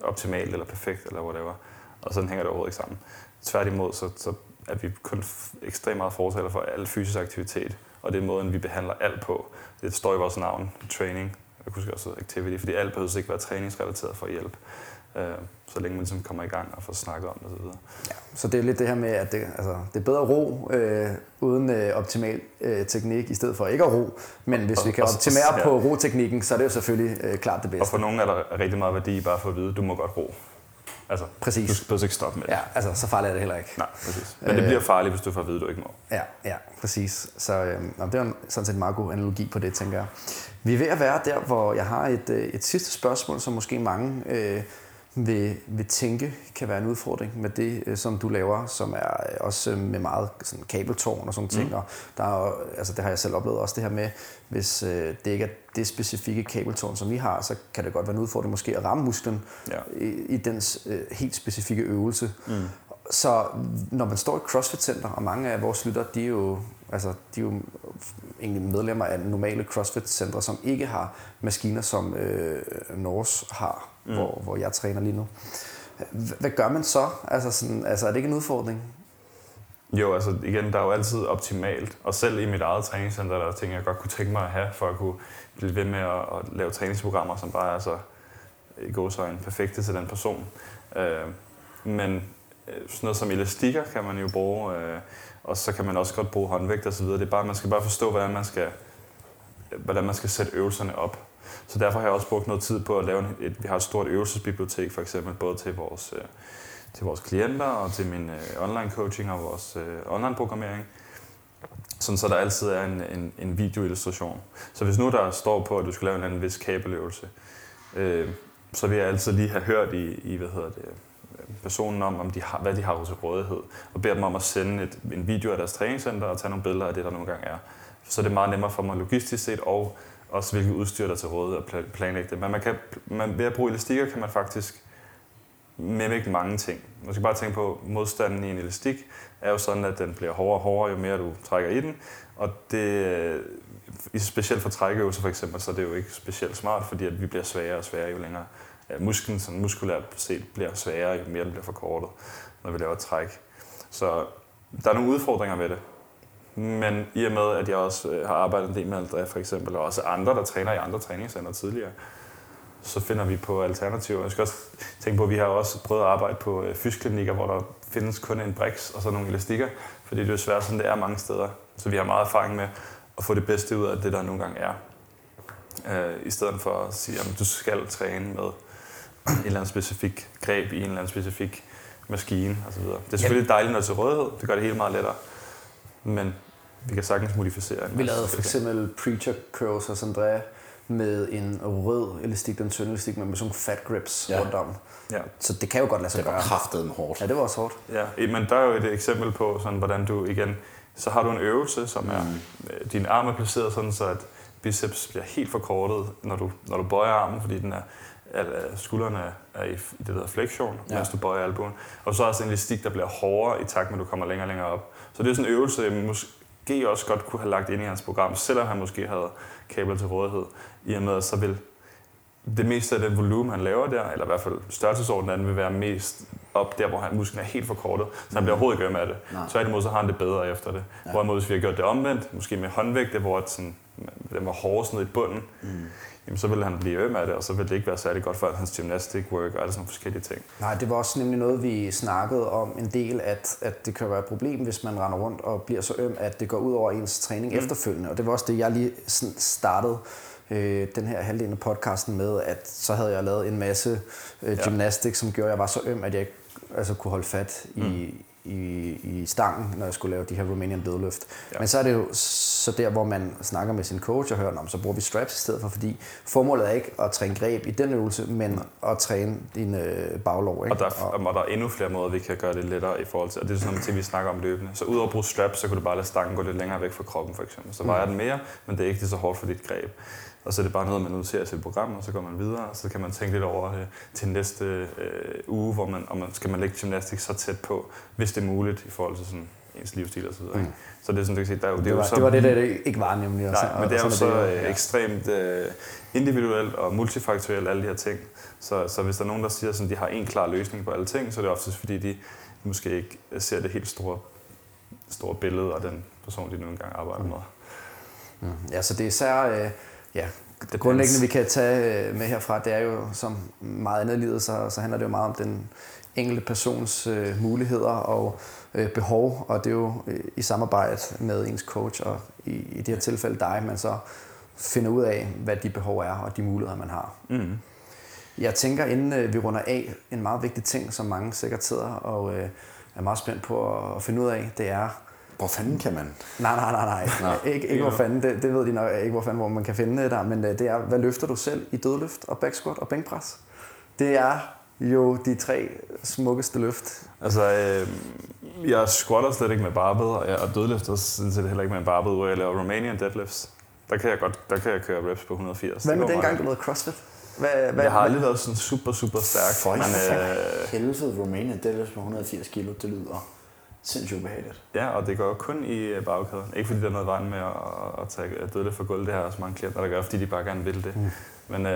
optimalt eller perfekt eller whatever. Og sådan hænger det overhovedet ikke sammen. Tværtimod, så, så er vi kun ekstremt meget fortaler for al fysisk aktivitet og det er måden, vi behandler alt på. Det står i vores navn, training. Jeg kunne også activity, fordi alt behøver ikke være træningsrelateret for at hjælpe. Øh, så længe man ligesom kommer i gang og får snakket om det osv. Ja, så det er lidt det her med, at det, altså, det er bedre ro øh, uden øh, optimal øh, teknik, i stedet for ikke at ro. Men hvis og, vi kan optimere ja. på roteknikken, så er det jo selvfølgelig øh, klart det bedste. Og for nogen er der rigtig meget værdi bare for at vide, at du må godt ro. Altså, præcis. Du skal ikke stoppe med det. Ja, altså, så farligt er det heller ikke. Nej, præcis. Men det bliver farligt, hvis du får at vide, at du ikke må. Ja, ja præcis. Så øh, det er sådan set en meget god analogi på det, tænker jeg. Vi er ved at være der, hvor jeg har et, øh, et sidste spørgsmål, som måske mange øh, vil, vil tænke kan være en udfordring med det, øh, som du laver, som er øh, også øh, med meget sådan kabeltårn og sådan ting. Mm. Og der er, altså, det har jeg selv oplevet også det her med, hvis øh, det ikke er det specifikke kabeltårn, som vi har, så kan det godt være en udfordring måske at ramme musklen ja. i, i dens øh, helt specifikke øvelse. Mm. Så når man står i CrossFit-center, og mange af vores lytter, de er jo, altså, de er jo egentlig medlemmer af normale CrossFit-centre, som ikke har maskiner, som øh, Norse har, mm. hvor, hvor jeg træner lige nu. Hvad gør man så? Altså, sådan, altså er det ikke en udfordring? Jo, altså igen, der er jo altid optimalt. Og selv i mit eget træningscenter, der er ting, jeg godt kunne tænke mig at have, for at kunne blive ved med at, at lave træningsprogrammer, som bare er så i gåsøjne perfekte til den person. Øh, men øh, sådan noget som elastikker kan man jo bruge, øh, og så kan man også godt bruge håndvægt osv. Det er bare, man skal bare forstå, hvordan man skal, hvordan man skal sætte øvelserne op. Så derfor har jeg også brugt noget tid på at lave et, vi har et stort øvelsesbibliotek for eksempel, både til vores, øh, til vores klienter og til min øh, online coaching og vores øh, online programmering. Sådan så der altid er en, en, en videoillustration. Så hvis nu der står på, at du skal lave en anden vis kabeløvelse, øh, så vil jeg altid lige have hørt i, i hvad hedder det, øh, personen om, om de har, hvad de har til rådighed, og beder dem om at sende et, en video af deres træningscenter og tage nogle billeder af det, der nogle gange er. Så det er meget nemmere for mig logistisk set, og også hvilket udstyr der er til rådighed og planlægge det. Men man kan, man, ved at bruge elastikker kan man faktisk med ikke mange ting. Man skal bare tænke på, at modstanden i en elastik er jo sådan, at den bliver hårdere og hårdere, jo mere du trækker i den. Og det, øh, specielt for trækøvelser for eksempel, så er det jo ikke specielt smart, fordi at vi bliver sværere og sværere, jo længere ja, musklen sådan muskulært set bliver sværere, jo mere den bliver forkortet, når vi laver træk. Så der er nogle udfordringer ved det. Men i og med, at jeg også øh, har arbejdet en del med Andrea for eksempel, og også andre, der træner i andre træningscenter tidligere, så finder vi på alternativer. Jeg skal også tænke på, at vi har også prøvet at arbejde på øh, fysklinikker, hvor der findes kun en brix og så nogle elastikker, fordi det er jo svært, som det er mange steder. Så vi har meget erfaring med at få det bedste ud af det, der nogle gange er. Øh, I stedet for at sige, at du skal træne med en eller anden specifik greb i en eller anden specifik maskine osv. Det er selvfølgelig dejligt, når det er til rådighed. Det gør det hele meget lettere. Men vi kan sagtens modificere. Vi lavede for eksempel Preacher Curls hos Andrea med en rød elastik, den tynde elastik, men med sådan nogle fat grips Ja. rundt om. Ja. Så det kan jo godt lade sig Det var gøre. kraftet hårdt. Ja, det var også hårdt. Ja, men der er jo et eksempel på, sådan, hvordan du igen, så har du en øvelse, som er, mm. din arm er placeret sådan, så at biceps bliver helt forkortet, når du, når du bøjer armen, fordi den er, at at skuldrene er i i det, der hedder flexion, Ja. ja. mens du bøjer albuen. Og så er der også en elastik, der bliver hårdere i takt med, at du kommer længere og længere op. Så det er sådan en øvelse, jeg måske også godt kunne have lagt ind i hans program, selvom han måske havde kabler til rådighed, i og med, at så vil det meste af den volumen, han laver der, eller i hvert fald størrelsesordenen af den, vil være mest op der, hvor han, musklen er helt forkortet, så han bliver overhovedet ikke øm af det. Nej. Tværtimod så har han det bedre efter det. Ja. Ja. Hvorimod hvis vi har gjort det omvendt, måske med håndvægte, hvor at sådan, den var hårdest ned i bunden, Mm. Jamen, så ville han blive øm af det, og så ville det ikke være særlig godt for hans gymnastic work og alle sådan nogle forskellige ting. Nej, det var også nemlig noget, vi snakkede om en del, at, at det kan være et problem, hvis man render rundt og bliver så øm, at det går ud over ens træning mm. efterfølgende. Og det var også det, jeg lige sådan startede øh, den her halvdel af podcasten med, at så havde jeg lavet en masse øh, Ja. gymnastik, som gjorde, at jeg var så øm, at jeg ikke altså, kunne holde fat i, Mm. I, i stangen, når jeg skulle lave de her Romanian deadlift. Ja. Men så er det jo så der, hvor man snakker med sin coach og hører, om så bruger vi straps i stedet for, fordi formålet er ikke at træne greb i den øvelse, men at træne din øh, baglov. Ikke? Og der, er, og der er endnu flere måder, vi kan gøre det lettere i forhold til, og det er sådan nogle ting, vi snakker om løbende. Så udover at bruge straps, så kan du bare lade stangen gå lidt længere væk fra kroppen, for eksempel. Så vejer den mere, men det er ikke lige så hårdt for dit greb. Og så er det bare noget, man noterer i sit program, og så går man videre, og så kan man tænke lidt over det til næste øh, uge, hvor man, og man, skal man lægge gymnastik så tæt på, hvis det er muligt i forhold til sådan ens livsstil og videre. Mm. Så det er sådan, du kan sige, der er jo, Det, er jo var, så det var det, der ikke var nemlig. og Nej, så- men det er og jo så det øh, ekstremt øh, individuelt og multifaktorielt, alle de her ting. Så, så hvis der er nogen, der siger, at de har en klar løsning på alle ting, så er det oftest fordi, de måske ikke ser det helt store, store billede af den person, de nu engang arbejder med. Mm. Ja, så det er især, øh, ja, det grundlæggende vi kan tage øh, med herfra, det er jo som meget andet i livet, så, så handler det jo meget om den enkelte persons øh, muligheder og øh, behov, og det er jo øh, i samarbejde med ens coach, og i, i det her tilfælde dig, man så finder ud af, hvad de behov er, og de muligheder, man har. Mm. Jeg tænker, inden øh, vi runder af, en meget vigtig ting, som mange sikkert sidder og øh, er meget spændt på at, at finde ud af, det er, Hvor fanden kan man? Nej, nej, nej, nej. Nå. ikke, ikke hvor fanden, det, det ved de nok ikke, hvor fanden, hvor man kan finde det der, men øh, det er, hvad løfter du selv i dødløft og back squat og bænkpres? Det er jo de tre smukkeste løft. Altså, øh, jeg squatter slet ikke med barbed, og jeg og dødløfter sådan set heller ikke med en barbed, hvor jeg laver Romanian deadlifts. Der kan jeg godt, der kan jeg køre reps på 180. Hvad med dengang, du lavede CrossFit? Hvad, hvad, Jeg har aldrig været sådan super, super stærk. For men, øh, helvede, Romania deadlift på 180 kilo, det lyder sindssygt ubehageligt. Ja, og det går kun i øh, bagkæden. Ikke fordi der er noget vejen med at, at tage dødløft for gulv. Det har også mange klienter, der gør, fordi de bare gerne vil det. Mm. Men øh,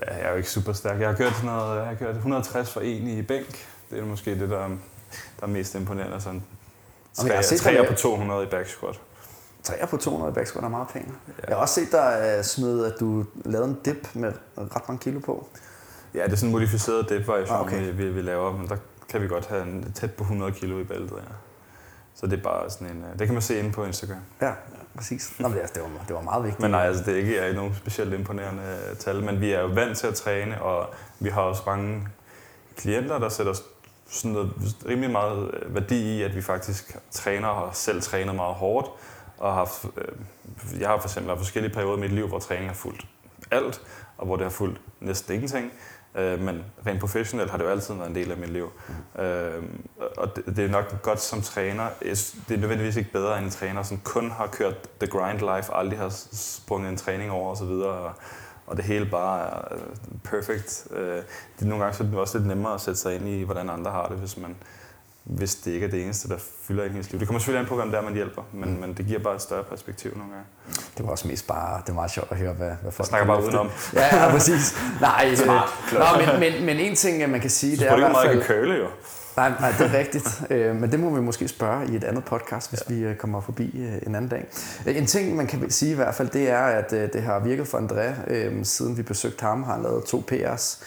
jeg er jo ikke super stærk. Jeg har kørt, sådan noget, jeg har kørt 160 for en i bænk. Det er måske det, der, der er mest imponerende. Sådan Jamen, jeg har set træer på 200 i back squat. Træer på 200 i back squat er meget pænt. Ja. Jeg har også set dig uh, smide, at du lavede en dip med ret mange kilo på. Ja, det er sådan en modificeret dip-variation, Ah, okay. vi, vi, vi laver, men der kan vi godt have en, tæt på 100 kilo i bæltet, ja. Så det er bare sådan en... øh, Det kan man se inde på Instagram. Ja, præcis. Nå, men det, det, var, det var meget vigtigt. Men nej, altså det er ikke er nogen specielt imponerende øh, tal, men vi er jo vant til at træne, og vi har også mange klienter, der sætter sådan noget rimelig meget øh, værdi i, at vi faktisk træner og selv trænet meget hårdt. Og har haft, øh, jeg har for eksempel haft forskellige perioder i mit liv, hvor træning har fulgt alt, og hvor det har fulgt næsten ingenting. Øh, men rent professionelt har det jo altid været en del af mit liv. Øh, og det, det er nok godt som træner. Det er nødvendigvis ikke bedre end en træner, som kun har kørt the grind life, aldrig har sprunget en træning over osv. Og, og det hele bare er øh, perfect. Øh, det, er nogle gange så er det også lidt nemmere at sætte sig ind i, hvordan andre har det, hvis man hvis det ikke er det eneste, der fylder i ens liv. Det kommer selvfølgelig an på, hvem det er, man hjælper, men, mm. men det giver bare et større perspektiv nogle gange. Det var også mest bare, det var meget sjovt at høre, hvad, hvad Jeg folk snakker bare udenom. Ja, ja, præcis. Nej, øh, Smart. Nå, men, men, men en ting, man kan sige, det er i hvert meget fald... kan curle, jo. Nej, nej, det er rigtigt. Øh, men det må vi måske spørge i et andet podcast, hvis ja. vi øh, kommer forbi øh, en anden dag. En ting, man kan sige i hvert fald, det er, at det har virket for André, siden vi besøgte ham. Har han lavet to PR's,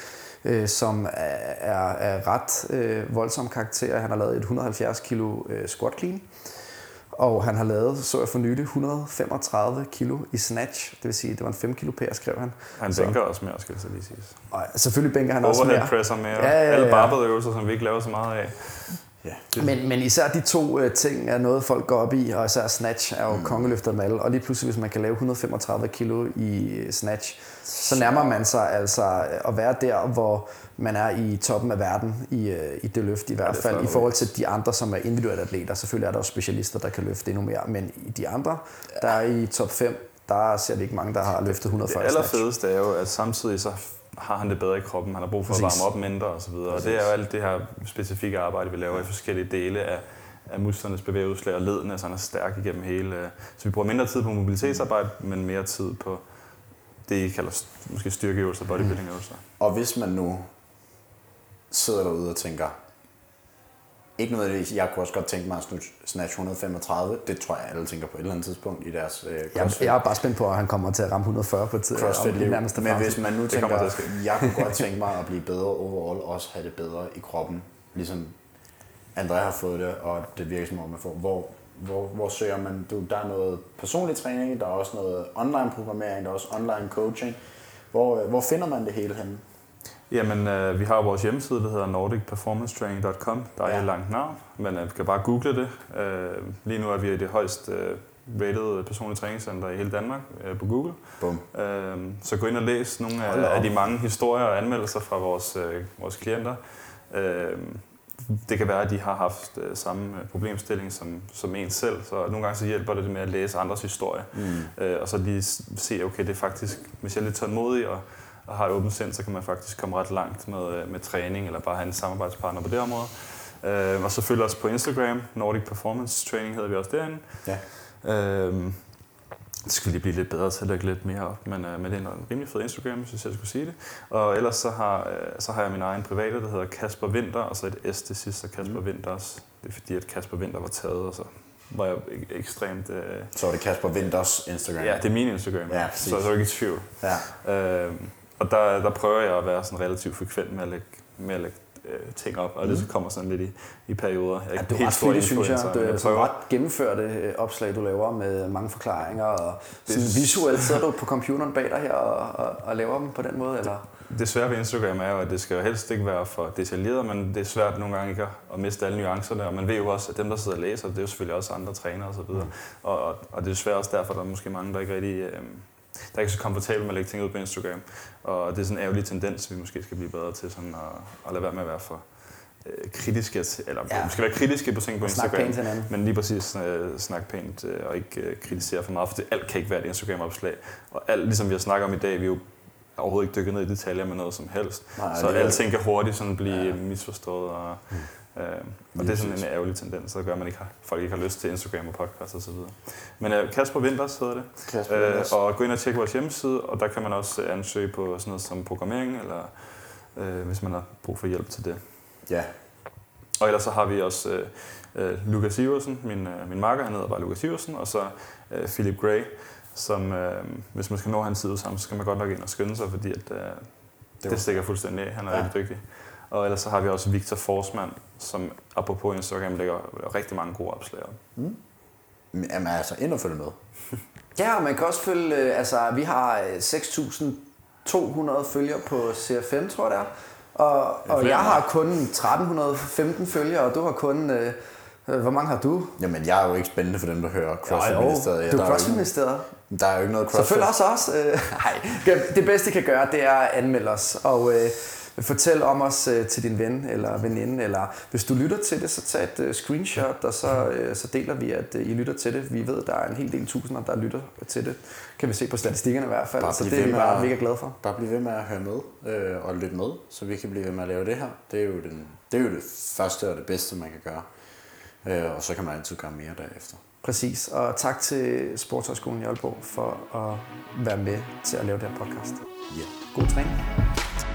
som er, er ret voldsom karakter. Han har lavet et 170 kilo squat clean. Og han har lavet, så jeg for nylig, 135 kilo i snatch. Det vil sige, det var en 5 kilo PR, skrev han. Han så. bænker også mere, skal det så lige siges. Og selvfølgelig bænker han Overhead også mere. Overhead presser mere. Ja, ja, ja. Alle barbedøvelser, som vi ikke laver så meget af. Ja. Men, men især de to uh, ting er noget, folk går op i, og især snatch er jo mm. kongeløftet med alle. Og lige pludselig, hvis man kan lave 135 kilo i øh, snatch, så nærmer man sig altså øh, at være der, hvor man er i toppen af verden i, i det løft i hvert fald, i forhold til de andre, som er individuelle atleter. Selvfølgelig er der jo specialister, der kan løfte endnu mere, men i de andre, der er i top 5, der ser vi ikke mange, der har løftet 140 Det allerfedeste er jo, at samtidig så har han det bedre i kroppen, han har brug for Præcis. at varme op mindre osv. Og, og det er jo alt det her specifikke arbejde, vi laver i forskellige dele af, af musklernes bevægelseslag og ledene, så han er stærk igennem hele. Så vi bruger mindre tid på mobilitetsarbejde, men mere tid på det, I kalder måske styrkeøvelser, bodybuilding-øvelser. Og hvis man nu sidder derude og tænker, ikke nødvendigvis, jeg kunne også godt tænke mig at snatch 135. Det tror jeg, alle tænker på et eller andet tidspunkt i deres øh, crossfit. Jeg, jeg er bare spændt på, at han kommer til at ramme 140 på tid. CrossFit liv. Men fremtid. hvis man nu tænker, at jeg kunne godt tænke mig at blive bedre overall, også have det bedre i kroppen, ligesom André har fået det, og det virker som om, man får. Hvor, hvor, hvor søger man? Du, der er noget personlig træning, der er også noget online programmering, der er også online coaching. Hvor, hvor finder man det hele henne? Jamen, øh, vi har vores hjemmeside, der hedder nordicperformancetraining.com. Der er ja. et langt navn, men øh, kan bare google det. Øh, lige nu er vi i det højst øh, rated personlige træningscenter i hele Danmark øh, på Google. Boom. Øh, så gå ind og læs nogle af, af de mange historier og anmeldelser fra vores, øh, vores klienter. Øh, det kan være, at de har haft øh, samme øh, problemstilling som, som en selv, så nogle gange så hjælper det med at læse andres historie, mm. øh, og så lige se, okay, det er faktisk, hvis jeg er lidt tålmodig og og har et åbent sind, så kan man faktisk komme ret langt med, øh, med træning, eller bare have en samarbejdspartner på det område. Øh, og så følger os på Instagram, Nordic Performance Training hedder vi også derinde. Ja. Øh, det skal lige blive lidt bedre til at lægge lidt mere op, men, øh, men det er en rimelig fed Instagram, hvis jeg skulle sige det. Og ellers så har, øh, så har jeg min egen private, der hedder Kasper Vinter, og så et S til sidst, så Kasper mm. Vinter også. Det er fordi, at Kasper Vinter var taget, og så var jeg ekstremt... Øh... Så var det Kasper Vinters Instagram? Ja, det er min Instagram, ja, så, så er du ikke i tvivl. Ja. Øh, og der, der prøver jeg at være sådan relativt frekvent med at lægge, med at lægge øh, ting op, og det så mm. kommer sådan lidt i, i perioder. Jeg ja, du er ret flittig, synes jeg. Det er ret gennemførte øh, opslag, du laver med mange forklaringer, og sådan visuelt sidder du på computeren bag dig her og, og, og laver dem på den måde, eller? Det svære ved Instagram er jo, at det skal jo helst ikke være for detaljeret, men det er svært nogle gange ikke at miste alle nuancerne, og man ved jo også, at dem, der sidder og læser, det er jo selvfølgelig også andre trænere osv., mm. og, og, og det er svært også derfor, at der er måske mange, der ikke rigtig... Øh, der er ikke så komfortabel med at lægge ting ud på Instagram. Og det er sådan en ærgerlig tendens, vi måske skal blive bedre til sådan at, at lade være med at være for øh, kritiske, eller ja. måske være kritiske på ting på Instagram, pænt men lige præcis øh, snakke pænt øh, og ikke øh, kritisere for meget, for det, alt kan ikke være et Instagram-opslag. Og alt, ligesom vi har snakket om i dag, vi er jo overhovedet ikke dykket ned i detaljer med noget som helst. Nej, så alting kan hurtigt sådan blive ja. misforstået. Og, mm. Øh, og det er sådan en ærgerlig tendens, der gør, at man ikke har, folk ikke har lyst til Instagram og podcast osv. Men øh, Kasper Winters hedder det. Kasper øh, og gå ind og tjekke vores hjemmeside, og der kan man også øh, ansøge på sådan noget som programmering, eller øh, hvis man har brug for hjælp til det. Ja. Og ellers så har vi også øh, øh, Lukas Iversen, min, øh, min marker, han hedder bare Lukas Iversen, og så øh, Philip Gray, som øh, hvis man skal nå hans side sammen, så skal man godt nok ind og skynde sig, fordi at, øh, det, det stikker fuldstændig af. Han er ja. rigtig dygtig. Og ellers så har vi også Victor Forsman, som apropos Instagram lægger rigtig mange gode opslag op. Mm. Jamen altså, ind og følge med. ja, og man kan også følge, øh, altså vi har 6.200 øh, følgere på CFM, tror jeg det er. Og, og jeg har kun 1315 følgere, og du har kun... Øh, hvor mange har du? Jamen, jeg er jo ikke spændende for dem, der hører CrossFit-ministeriet. Ja, du er CrossFit-ministeriet. Der er jo ikke noget CrossFit. Så følg også os. Nej, det bedste, I kan gøre, det er at anmelde os. Og øh, Fortæl om os øh, til din ven eller veninde, eller hvis du lytter til det, så tag et øh, screenshot, og så, øh, så deler vi, at øh, I lytter til det. Vi ved, der er en hel del tusinder, der lytter til det. Kan vi se på statistikkerne i hvert fald, så det er vi bare mega glade for. Bare blive ved med at høre med øh, og lytte med, så vi kan blive ved med at lave det her. Det er jo, den, det, er jo det første og det bedste, man kan gøre. Øh, og så kan man altid gøre mere derefter. Præcis, og tak til Sportshøjskolen i Aalborg for at være med til at lave den her podcast. Ja. God træning.